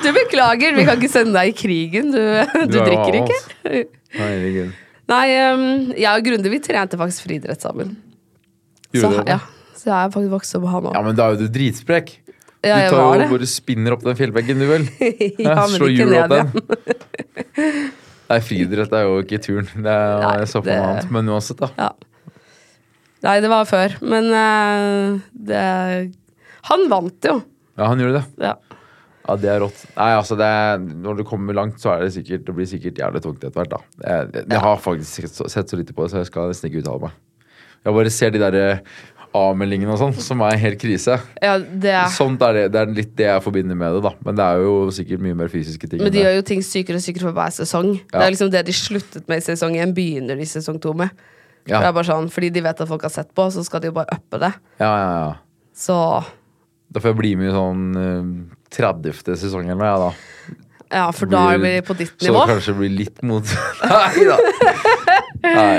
Du beklager, vi kan ikke sende deg i krigen. Du, du er drikker ikke. Herregud. Nei, jeg og Grunde vi trente faktisk friidrett sammen. Så, Gjorde dere ja, så jeg er faktisk vokst opp med han òg. Ja, men da er jo du dritsprek. Ja, jeg du tar var jo det. bare spinner opp den fjellveggen, du vel? Ja, men Slå ikke hjul opp ned den. igjen. Nei, friidrett er jo ikke turn. Det er, Nei, jeg så på det- noe annet. Men uansett, da. Ja. Nei, det var før. Men eh, det Han vant jo. Ja, han gjorde det. Ja. Ja, det er rått. Nei, altså, det når du kommer langt, så er det sikkert Det blir sikkert jævlig tungt etter hvert, da. Jeg, jeg, jeg har faktisk sett så, sett så lite på det, så jeg skal nesten ikke uttale meg. Jeg bare ser de derre A-meldingene og sånn, som er helt krise. ja, det er Sånt er det, det er litt det jeg forbinder med det, da. Men det er jo sikkert mye mer fysiske ting. Men de gjør jo ting sykere og sykere for hver sesong. Det er liksom det de sluttet med i sesong én, begynner de sesong to med. Ja. Det er bare sånn, Fordi de vet at folk har sett på, så skal de jo bare uppe det. Ja, ja, ja. Så Da får jeg bli med i sånn eh, 30. sesong eller noe, ja, da. ja, for da er vi på ditt Så nivå. det kanskje blir litt mot Nei da. Nei.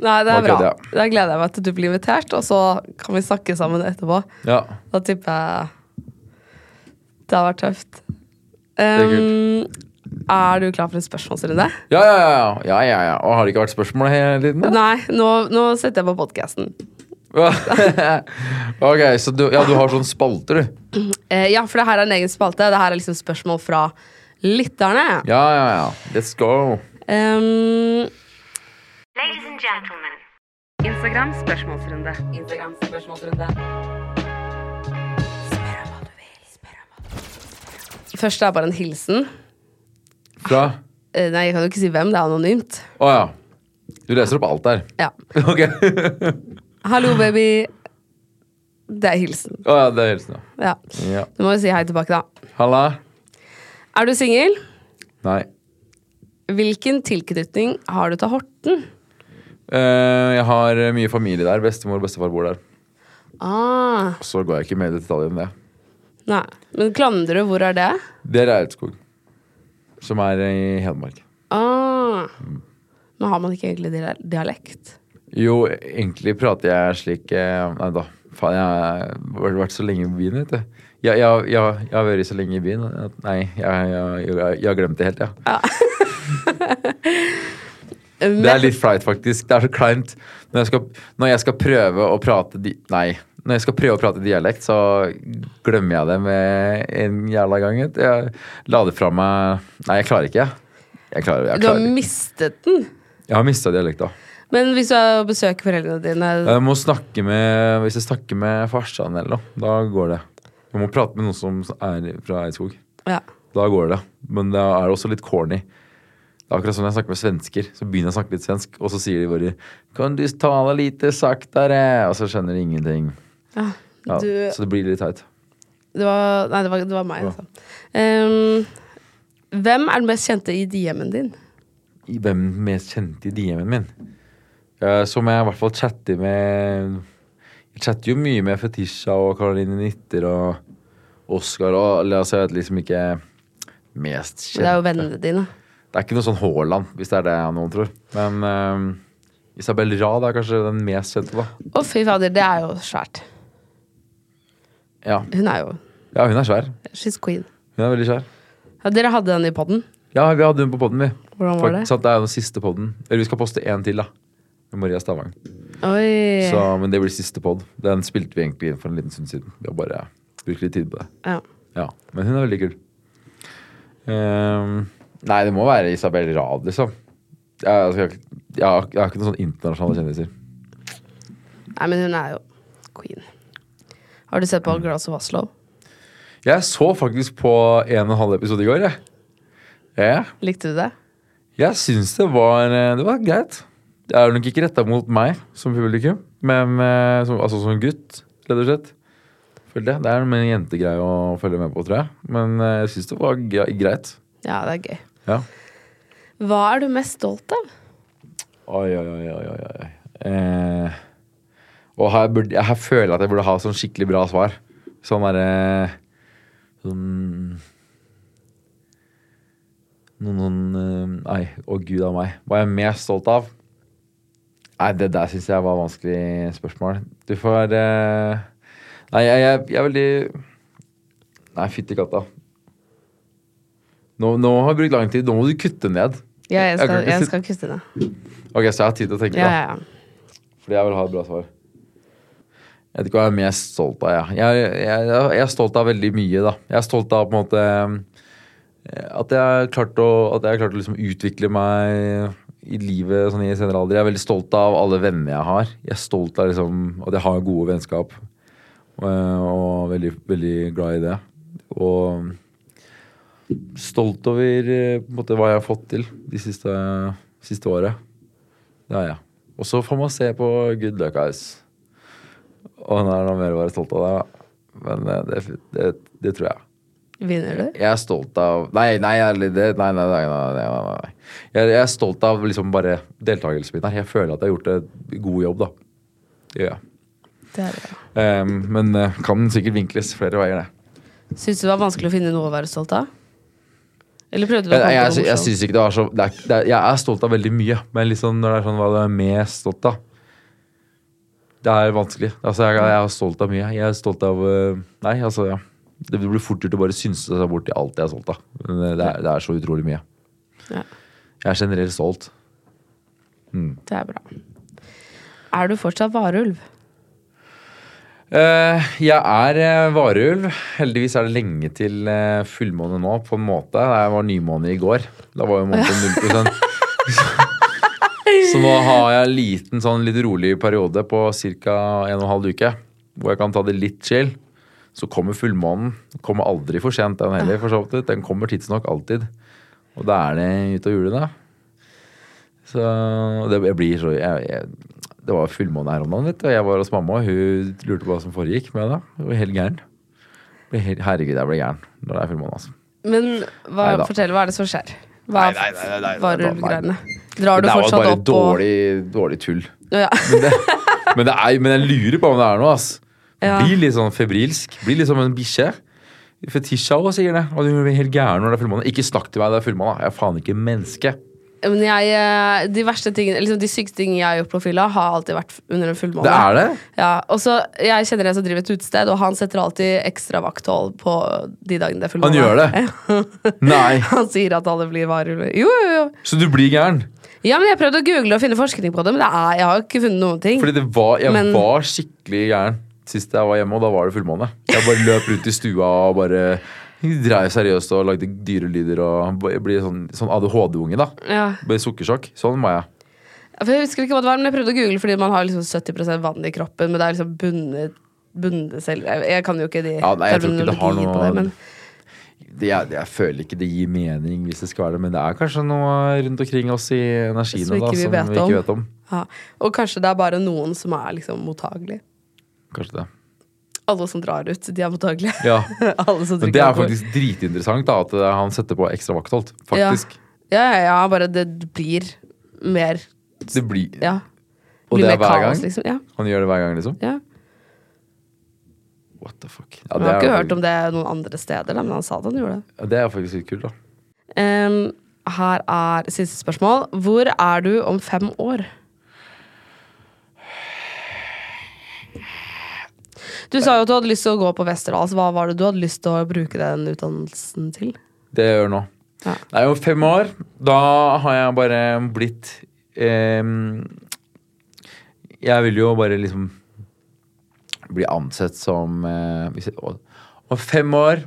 Nei, det er bra. ja. Da gleder jeg meg til du blir invitert, og så kan vi snakke sammen etterpå. Ja. Da tipper jeg det har vært tøft. er Um, er du klar for en spørsmålsrunde? Ja, ja, ja. ja, ja, ja. Og har det ikke vært spørsmål hele tiden? Nei, nå, nå setter jeg på podkasten. ok, så du, ja, du har sånn spalter, du? Eh, ja, for det her er en egen spalte. Det her er liksom spørsmål fra lytterne. Ja, ja, ja. Let's go. Um, Ladies and gentlemen. Instagram spørsmålsrunde. Instagram spørsmålsrunde. Først er bare en hilsen. Fra Eh, nei, jeg kan jo ikke si hvem. Det er anonymt. Å ja. Du leser opp alt der? Ja. Ok. Hallo, baby. Det er hilsen. Å ja, det er hilsen, ja. Ja. ja. Du må jo si hei tilbake, da. Halla? Er du singel? Nei. Hvilken tilknytning har du til Horten? Eh, jeg har mye familie der. Bestemor og bestefar bor der. Ah, Så går jeg ikke mer i detalj enn det. nei. Men Klandre, hvor er det? Det er Reirskog. Som er i Hedmark. Ah. Men har man ikke egentlig dia- dialekt? Jo, egentlig prater jeg slik eh, Nei da, faen, jeg har vært så lenge i byen, vet du. Jeg, jeg, jeg, jeg har vært så lenge i byen at nei, jeg, jeg, jeg, jeg har glemt det helt, ja. Det er litt flaut, faktisk. Det er så kleint. Når jeg skal, når jeg skal prøve å prate di Nei. Når jeg skal prøve å prate dialekt, så glemmer jeg det med en jævla gang. Jeg la det fra meg Nei, jeg klarer ikke. Jeg, klarer, jeg, Du har mistet den. jeg har mista dialekta. Men hvis du er besøker foreldrene dine Jeg må snakke med Hvis jeg snakker med farsan eller noe, da går det. Jeg må prate med noen som er fra Eidskog. ja. Da går det. Men det er også litt corny. Det er akkurat sånn jeg snakker med svensker. Så begynner jeg å snakke litt svensk, og så sier de bare 'Kan du tale lite saktere?' Og så skjønner de ingenting. Ja, Ja, du- Så det blir litt teit. Det var, nei, det var, det var meg, altså. Um, hvem er den mest kjente i DM-en din? Hvem mest kjente i DM-en min? Eh, Som jeg i hvert fall chatter med Jeg chatter jo mye med Fetisha og Caroline Nitter og Oskar og altså, jeg vet liksom ikke mest kjente. Det er jo vennene dine. Det er ikke noe sånn Haaland, hvis det er det noen tror. Men eh, Isabel Rad er kanskje den mest kjente, da. Å, fy fader, det er jo svært. Ja, Hun er jo ja hun er svær. She's queen. Hun er veldig svær. Ja, dere hadde den i poden. Ja, vi hadde hun på podden, vi. Hvordan var det? Så det er den siste podden. Eller vi skal poste én til, da. Med Maria Stavang. Oi. Så, men det blir siste pod. Den spilte vi egentlig inn for en liten stund siden. Vi har bare brukt litt tid på det. Ja. Ja, Men hun er veldig kul. Um, nei, det må være Isabel Rad, liksom. Jeg, altså, jeg, jeg, har, jeg har ikke noen sånn internasjonale kjendiser. Nei, men hun er jo queen. Har du sett på Glass of Oslo? Jeg så faktisk på en og en halv episode i går, jeg. Ja, Likte du det? jeg syns det var eh, Det var greit. Det er nok ikke retta mot meg som publikum, men eh, som, altså som gutt, rett og slett. Følte jeg. Det er en jentegreie å følge med på, tror jeg. Men eh, jeg syns det var greit. Ja, det er gøy. Ja. Hva er du mest stolt av? Oi, oi, oi, oi, oi. Eh, og her, burde, her føler jeg at jeg burde ha sånn skikkelig bra svar. Sånn derre Sånn Noen, noen eh, Nei, å gud a meg. Hva er jeg mest stolt av? Nei, det der syns jeg var vanskelig spørsmål. Du får uh... Nei, jeg, jeg, jeg er veldig Nei, fytti katta. Nå, nå har jeg brukt lang tid. Nå må du kutte ned. Ja, jeg skal, jeg skal kutte ned. Ok, så jeg har tid til å tenke, Ja, da. ja, ja. Fordi jeg vil ha et bra svar. Jeg vet ikke hva jeg er mest stolt av. Jeg, jeg, jeg er stolt av veldig mye, da. Jeg er stolt av på en måte eh, at jeg har klart å, at jeg har klart å liksom utvikle meg i livet sånn i senere alder. Jeg er veldig stolt av alle venner jeg har. Jeg er stolt av liksom, at jeg har gode vennskap. Og, og veldig, veldig glad i det. Og stolt over eh, måte, hva jeg har fått til de siste, siste året. Det er jeg. Og så får man se på Good Luck Eyes. Og nå er noe mer å være stolt av det. Men eh, det, det, det tror jeg. Vinner du? Jeg er stolt av Nei, nei, ærlig, det, nei, nei, nei, nei, nei, nei, nei. Jeg, jeg er stolt av liksom bare deltakelsen min her. Jeg føler at jeg har gjort en god jobb, da. Ja. Det er det. Um, men eh, kan sikkert vinkles flere veier, det. Syns du det var vanskelig å finne noe å være stolt av? Eller prøvde du å Jeg, jeg, jeg, synes ikke det var så det er, det er, Jeg er stolt av veldig mye, men liksom når det er sånn hva du er mest stolt av Det er vanskelig. Altså, jeg, jeg er stolt av mye. Jeg er stolt av øh, Nei, altså, ja. Det blir fort gjort å bare synse seg bort i alt jeg har solgt. da. Men det er, det er så utrolig mye. Ja. Jeg er generelt stolt. Det er bra. Er du fortsatt varulv? Uh, jeg er uh, varulv. Heldigvis er det lenge til uh, fullmåne nå, på en måte. Jeg var nymåne i går. Da var jo måneden 0 Så nå har jeg en liten, sånn litt rolig periode på ca. en og en halv uke. Hvor jeg kan ta det litt chill. Så kommer fullmånen. Kommer aldri for sent, den heller. for så vidt. Den kommer tidsnok alltid. Og da er det ute og jule, da. Så det jeg blir så jeg, jeg, Det var fullmåne her om dagen, vet du. Og jeg var hos mamma, og hun lurte på hva som foregikk med det. Hun var helt gæren. Herregud, jeg ble gæren når det er fullmåne, altså. Men hva, fortell, hva er det som skjer? Hva er varulvgreiene? Det Drar du var fortsatt bare opp og dårlig, dårlig tull. Ja. Men, det, men, det er, men jeg lurer på om det er noe, ass. Ja. Blir litt sånn febrilsk. Blir litt som en bikkje. Fetisha òg sier det. Og du blir helt gæren når det er fullmåne. Ikke snakk til meg, det er fullmåne. Jeg er faen ikke menneske. Men jeg, eh, de verste tingene liksom De sykeste tingene jeg har gjort på fylla, har alltid vært under en fullmåne. Det er det? Ja, og så Jeg kjenner en som driver et utested, og han setter alltid ekstra vakthold på de dagene det er fullmåne. Han gjør det? Nei. Han sier at alle blir varulver. Jo, jo, jo. Så du blir gæren? Ja, men Jeg prøvde å google og finne forskning på det, men det er, jeg har ikke funnet noen ting. Fordi det var, jeg Men- var skikkelig gæren sist jeg var hjemme, og da var det fullmåne. Jeg bare løp rundt i stua og bare dreiv seriøst og lagde dyrelyder og ble blir sånn, sånn ADHD-unge, da. Ja. Ble sukkersjokk. Sånn var jeg. For Jeg husker ikke hva det var, men jeg prøvde å google fordi man har liksom 70% vann i kroppen, men det er liksom bundet bundet selv Jeg jeg kan jo ikke de Ja, nei, jeg tror ikke det har noe- på det, men Det, jeg, jeg føler ikke det gir mening hvis det skal være det, men det er kanskje noe rundt omkring oss i energiene Som ikke da, vi som vi ikke vet om. ja. Og kanskje det er bare noen som er liksom mottagelige. Kanskje det. Alle som drar ut, de er mottagelige. Ja. Men det er faktisk dritinteressant da, at eh, han setter på ekstra vakthold. Faktisk. Ja, ja, ja, bare det blir mer Det blir, Ja. Og blir det er hver kaos, gang? liksom. Ja. Han gjør det hver gang, liksom? ja. What the fuck? Ja, Jeg har ikke hørt om det noen andre steder, men han sa det han gjorde det. ja, det er faktisk litt kult, da. Um, her er siste spørsmål. Hvor er du om fem år? Du sa jo at du hadde lyst til å gå på Westerdals. Hva var det du hadde lyst til å bruke den utdannelsen til? Det jeg gjør nå. Ja. er jo fem år, da har jeg bare blitt eh, Jeg vil jo bare liksom bli ansett som eh, jeg, Om fem år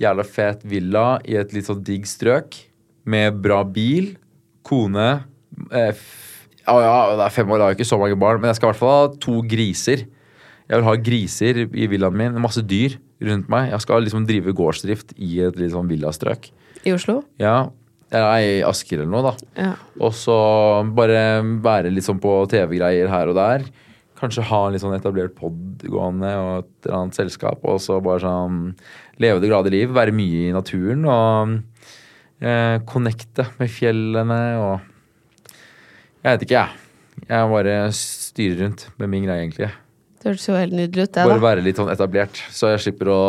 Jævla fet villa i et litt sånn digg strøk. Med bra bil, kone eh, ja, ja, det er fem år, da har jeg ikke så mange barn, men jeg skal i hvert fall ha to griser. Jeg vil ha griser i villaen min, masse dyr rundt meg. Jeg skal liksom drive gårdsdrift i et litt sånn villastrøk. I Oslo? Ja, eller i Asker eller noe, da. Ja. Og så bare være litt sånn på TV-greier her og der. Kanskje ha en litt sånn etablert pod gående og et eller annet selskap. Og så bare sånn leve det glade liv. Være mye i naturen og eh, connecte med fjellene og Jeg vet ikke, jeg. Jeg bare styrer rundt med min greie, egentlig. Det hørtes jo helt nydelig ut, det, Bare da. være litt sånn etablert, så jeg slipper å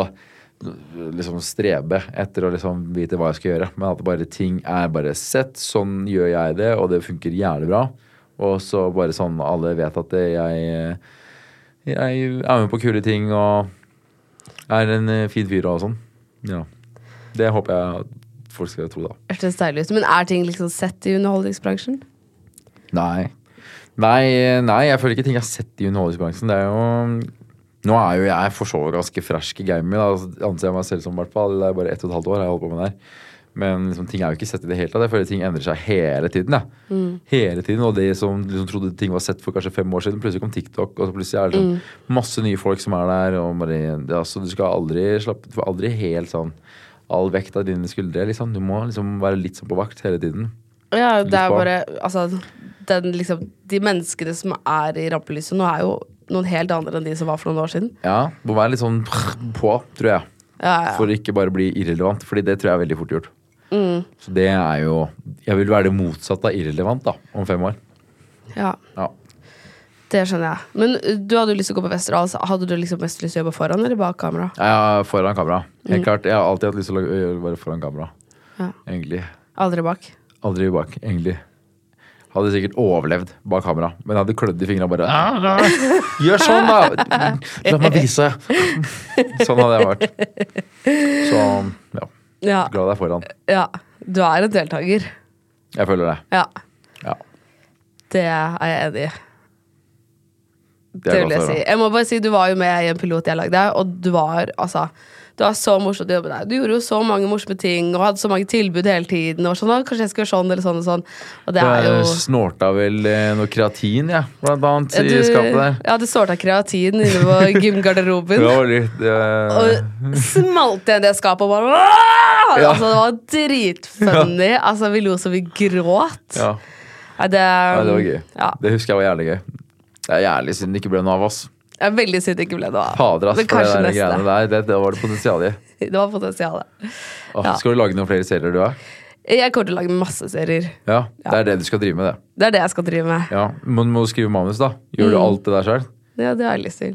liksom strebe etter å liksom vite hva jeg skal gjøre. Men at bare ting er bare sett. Sånn gjør jeg det, og det funker jævlig bra. Og så bare sånn alle vet at det, jeg, jeg er med på kule ting og er en eh, fin fyr og sånn. Ja. Det håper jeg at folk skal tro, da. Hørtes deilig ut. Men er ting liksom sett i underholdningsbransjen? Nei. Nei, nei, jeg føler ikke ting jeg har sett i underholdningsbransjen. Det er jo Nå er jo jeg for så vidt ganske fersk i gamet. Da Altså, anser jeg meg selv som i hvert fall. Det er bare ett og et halvt år jeg har holdt på med det her. Men liksom, ting er jo ikke sett i det hele tatt. Jeg føler ting endrer seg hele tiden. Ja. Hele tiden, Og de som liksom trodde ting var sett for kanskje fem år siden, plutselig kom TikTok, og så plutselig er det sånn masse nye folk som er der. Og bare, ja, så du skal aldri slappe Du får aldri helt sånn all vekt av dine skuldre. Liksom. Du må liksom være litt sånn på vakt hele tiden. Ja, det er bare Altså, den, liksom, de menneskene som er i rampelyset nå, er jo noen helt andre enn de som var for noen år siden. Ja, må være litt sånn på, tror jeg. Ja, ja. For ikke bare bli irrelevant, Fordi det tror jeg er veldig fort gjort. Så det er jo Jeg vil være det motsatte av irrelevant da, om fem år. ja. Ja. Det skjønner jeg. Men uh, du hadde jo lyst til å gå på Westerdals. Hadde du liksom mest lyst til å jobbe foran eller bak kamera? Er foran kamera. Helt klart, Jeg har alltid hatt lyst til å å være foran kamera. Ja. Egentlig. Aldri bak? Aldri bak, egentlig. Hadde sikkert overlevd bak kamera, men jeg hadde klødd i fingra bare «Ah, Gjør sånn, da! La meg vise! Sånn hadde jeg vært. Så ja, Ja. glad er foran. ja. Du er en deltaker. Jeg føler det. Ja. Ja. Det er jeg enig i. Det Det vil jeg si. Jeg må bare si, Du var jo med i en pilot jeg lagde, og du var altså det var så morsomt å jobbe der. Du gjorde jo så mange morsomme ting og hadde så mange tilbud hele tiden. Og sånn, kanskje jeg skal gjøre sånn eller sånn og sånn. Og det er jo snorta vel eh, noe kreatin, ja, blant annet, i du, skapet der. Ja, du snorta kreatin inne på gymgarderoben. Det var litt det... Og smalt igjen det skapet og bare Ja. Altså, det var dritfunny. Altså, vi lo så vi gråt. ja. Det, det, ja, det var gøy. Ja, Det husker jeg var jævlig gøy. Det er jævlig siden det ikke ble noe av oss. Jeg er veldig synd det ikke ble noe av. Fader, ass, for det der greiene der, det, det var det potensial i. Det var potensialet. Åh, Ja. Skal du lage noen flere serier, du òg? Jeg kommer til å lage masse serier. Ja, det er det du skal drive med, det. Det er det jeg skal drive med. Ja, Men må du skrive manus, da? Gjør Mm. du alt det der sjøl? Ja, det har jeg lyst til.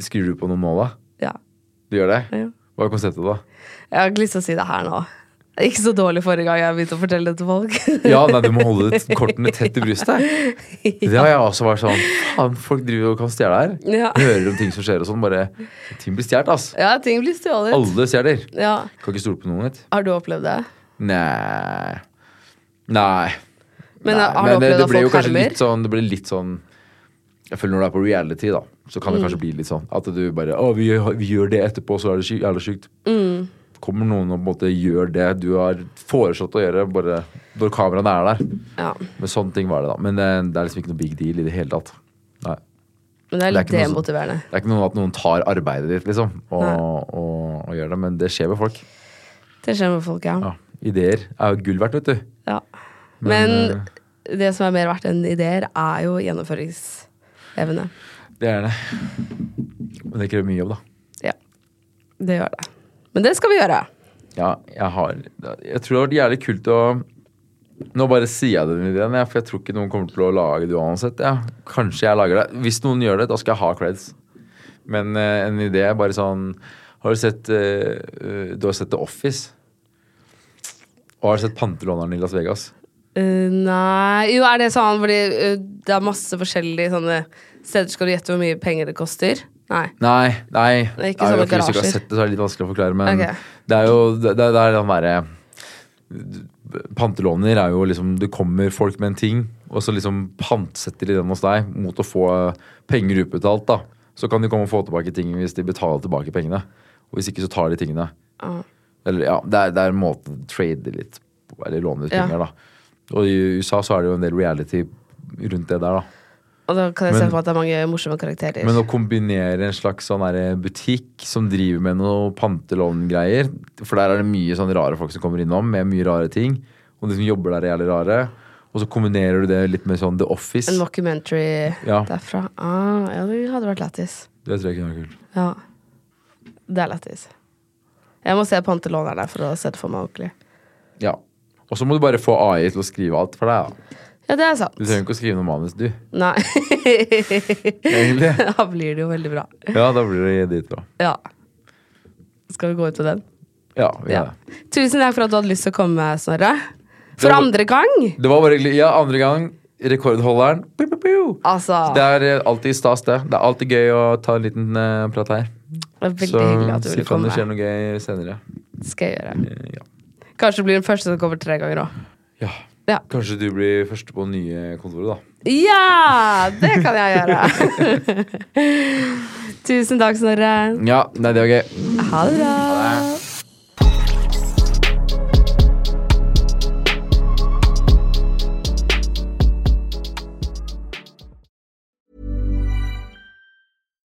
Skriver du på noen nå, da? Ja. Du gjør det? Ja. Hva er konseptet, da? Jeg har ikke lyst til å si det her nå. Ikke så dårlig forrige gang jeg begynte å fortelle det til folk. Ja, nei, du må holde kortene tett i brystet. Det har jeg også vært sånn Faen, folk driver og kan stjele her. Ja. Hører om ting som skjer og sånn. Bare Ting blir stjålet, ass. Ja, ting blir stjålet. Alle stjeler. Ja. Kan ikke stole på noen, vet. Har du opplevd det? Nei Nei. Men Nei, har du det, opplevd det at ble jo folk kanskje hermer? litt sånn Det ble litt sånn Jeg føler når du er på reality, da, så kan det Mm. kanskje bli litt sånn at du bare Å, vi, vi gjør det etterpå, så er det jævla sykt. Mm. Kommer noen og på en måte gjør det du har foreslått å gjøre, bare når kameraene er der. Ja. Men sånne ting var det, da. Men det, det er liksom ikke noe big deal i det hele tatt. Nei. Men det er Det litt demotiverende. Det er ikke noe at noen tar arbeidet ditt, liksom, og, og, og, og gjør det, men det skjer med folk. Det skjer med folk, ja. Ja. Ideer er jo gull verdt, vet du. ja. Men Men det som er mer verdt enn ideer, er jo gjennomføringsevne. Det er det. Men det krever mye jobb, da. Ja. Det gjør det. Men det skal vi gjøre. Ja, jeg har Jeg tror det har vært jævlig kult å Nå bare sier jeg den ideen, for jeg tror ikke noen kommer til å lage det uansett. Ja. Kanskje jeg lager det. Hvis noen gjør det, da skal jeg ha creds. Men uh, en idé er bare sånn Har du sett eh, Du har sett The Office? Og har du sett Pantelåneren i Las Vegas? Uh, nei Jo, er det sånn fordi det er masse forskjellige sånne steder Skal du gjette hvor mye penger det koster? Nei. Nei, nei. Det er ikke Ja, sånne Hvis du ikke har garasjer. sett det, så er det litt vanskelig å forklare. Men okay. det er jo det, det er den derre Pantelåner er jo liksom Du kommer folk med en ting, og så liksom pantsetter de den hos deg mot å få penger utbetalt. da Så kan de komme og få tilbake ting hvis de betaler tilbake pengene. Og hvis ikke, så tar de tingene. Ah. Eller ja, det er, det er en måte å trade litt Eller låne ut Ja. penger, da. Og i USA så er det jo en del reality rundt det der, da. Og da kan jeg se for meg at det er mange morsomme karakterer. Men å kombinere en slags sånn der butikk som driver med noe pantelångreier For der er det mye sånn rare folk som kommer innom med mye rare ting. Og de som jobber der, er jævlig rare. Og så kombinerer du det litt med sånn The Office. en mockumentary Ja. derfra. Ah, ja, det hadde vært lættis. Det tror jeg kunne vært kult. Ja. Det er lættis. Jeg må se pantelånerne for å se det for meg ordentlig. Ja. Og så må du bare få AI til å skrive alt for deg. da. Ja, det er sant. Du trenger ikke å skrive noe manus, du. Nei. Egentlig. da blir det jo veldig bra. Ja, da blir det dritbra. Ja. Skal vi gå ut med den? Ja, vi Ja. det. Tusen takk for at du hadde lyst til å komme, Snorre. For var- andre gang! Det var bare. Ja, andre gang. Rekordholderen. Piu, piu, piu. Altså, Det er eh, alltid stas, det. Det er alltid gøy å ta en liten uh, prat her. det er veldig Så hyggelig at du si ville fra om komme. det skjer noe gøy senere. Skal jeg gjøre. Eh, Ja. Kanskje du blir den første som kommer tre ganger òg. ja. Ja. Kanskje du blir første på nye kontoret, da. Ja! Det kan jeg gjøre. Tusen takk, Snorre. Ja, nei, det var gøy. Ha det bra.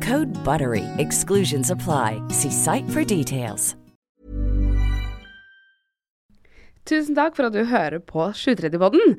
Code BUTTERY. Exclusions apply. See site for details. Tusen takk for at du hører på 730-podden.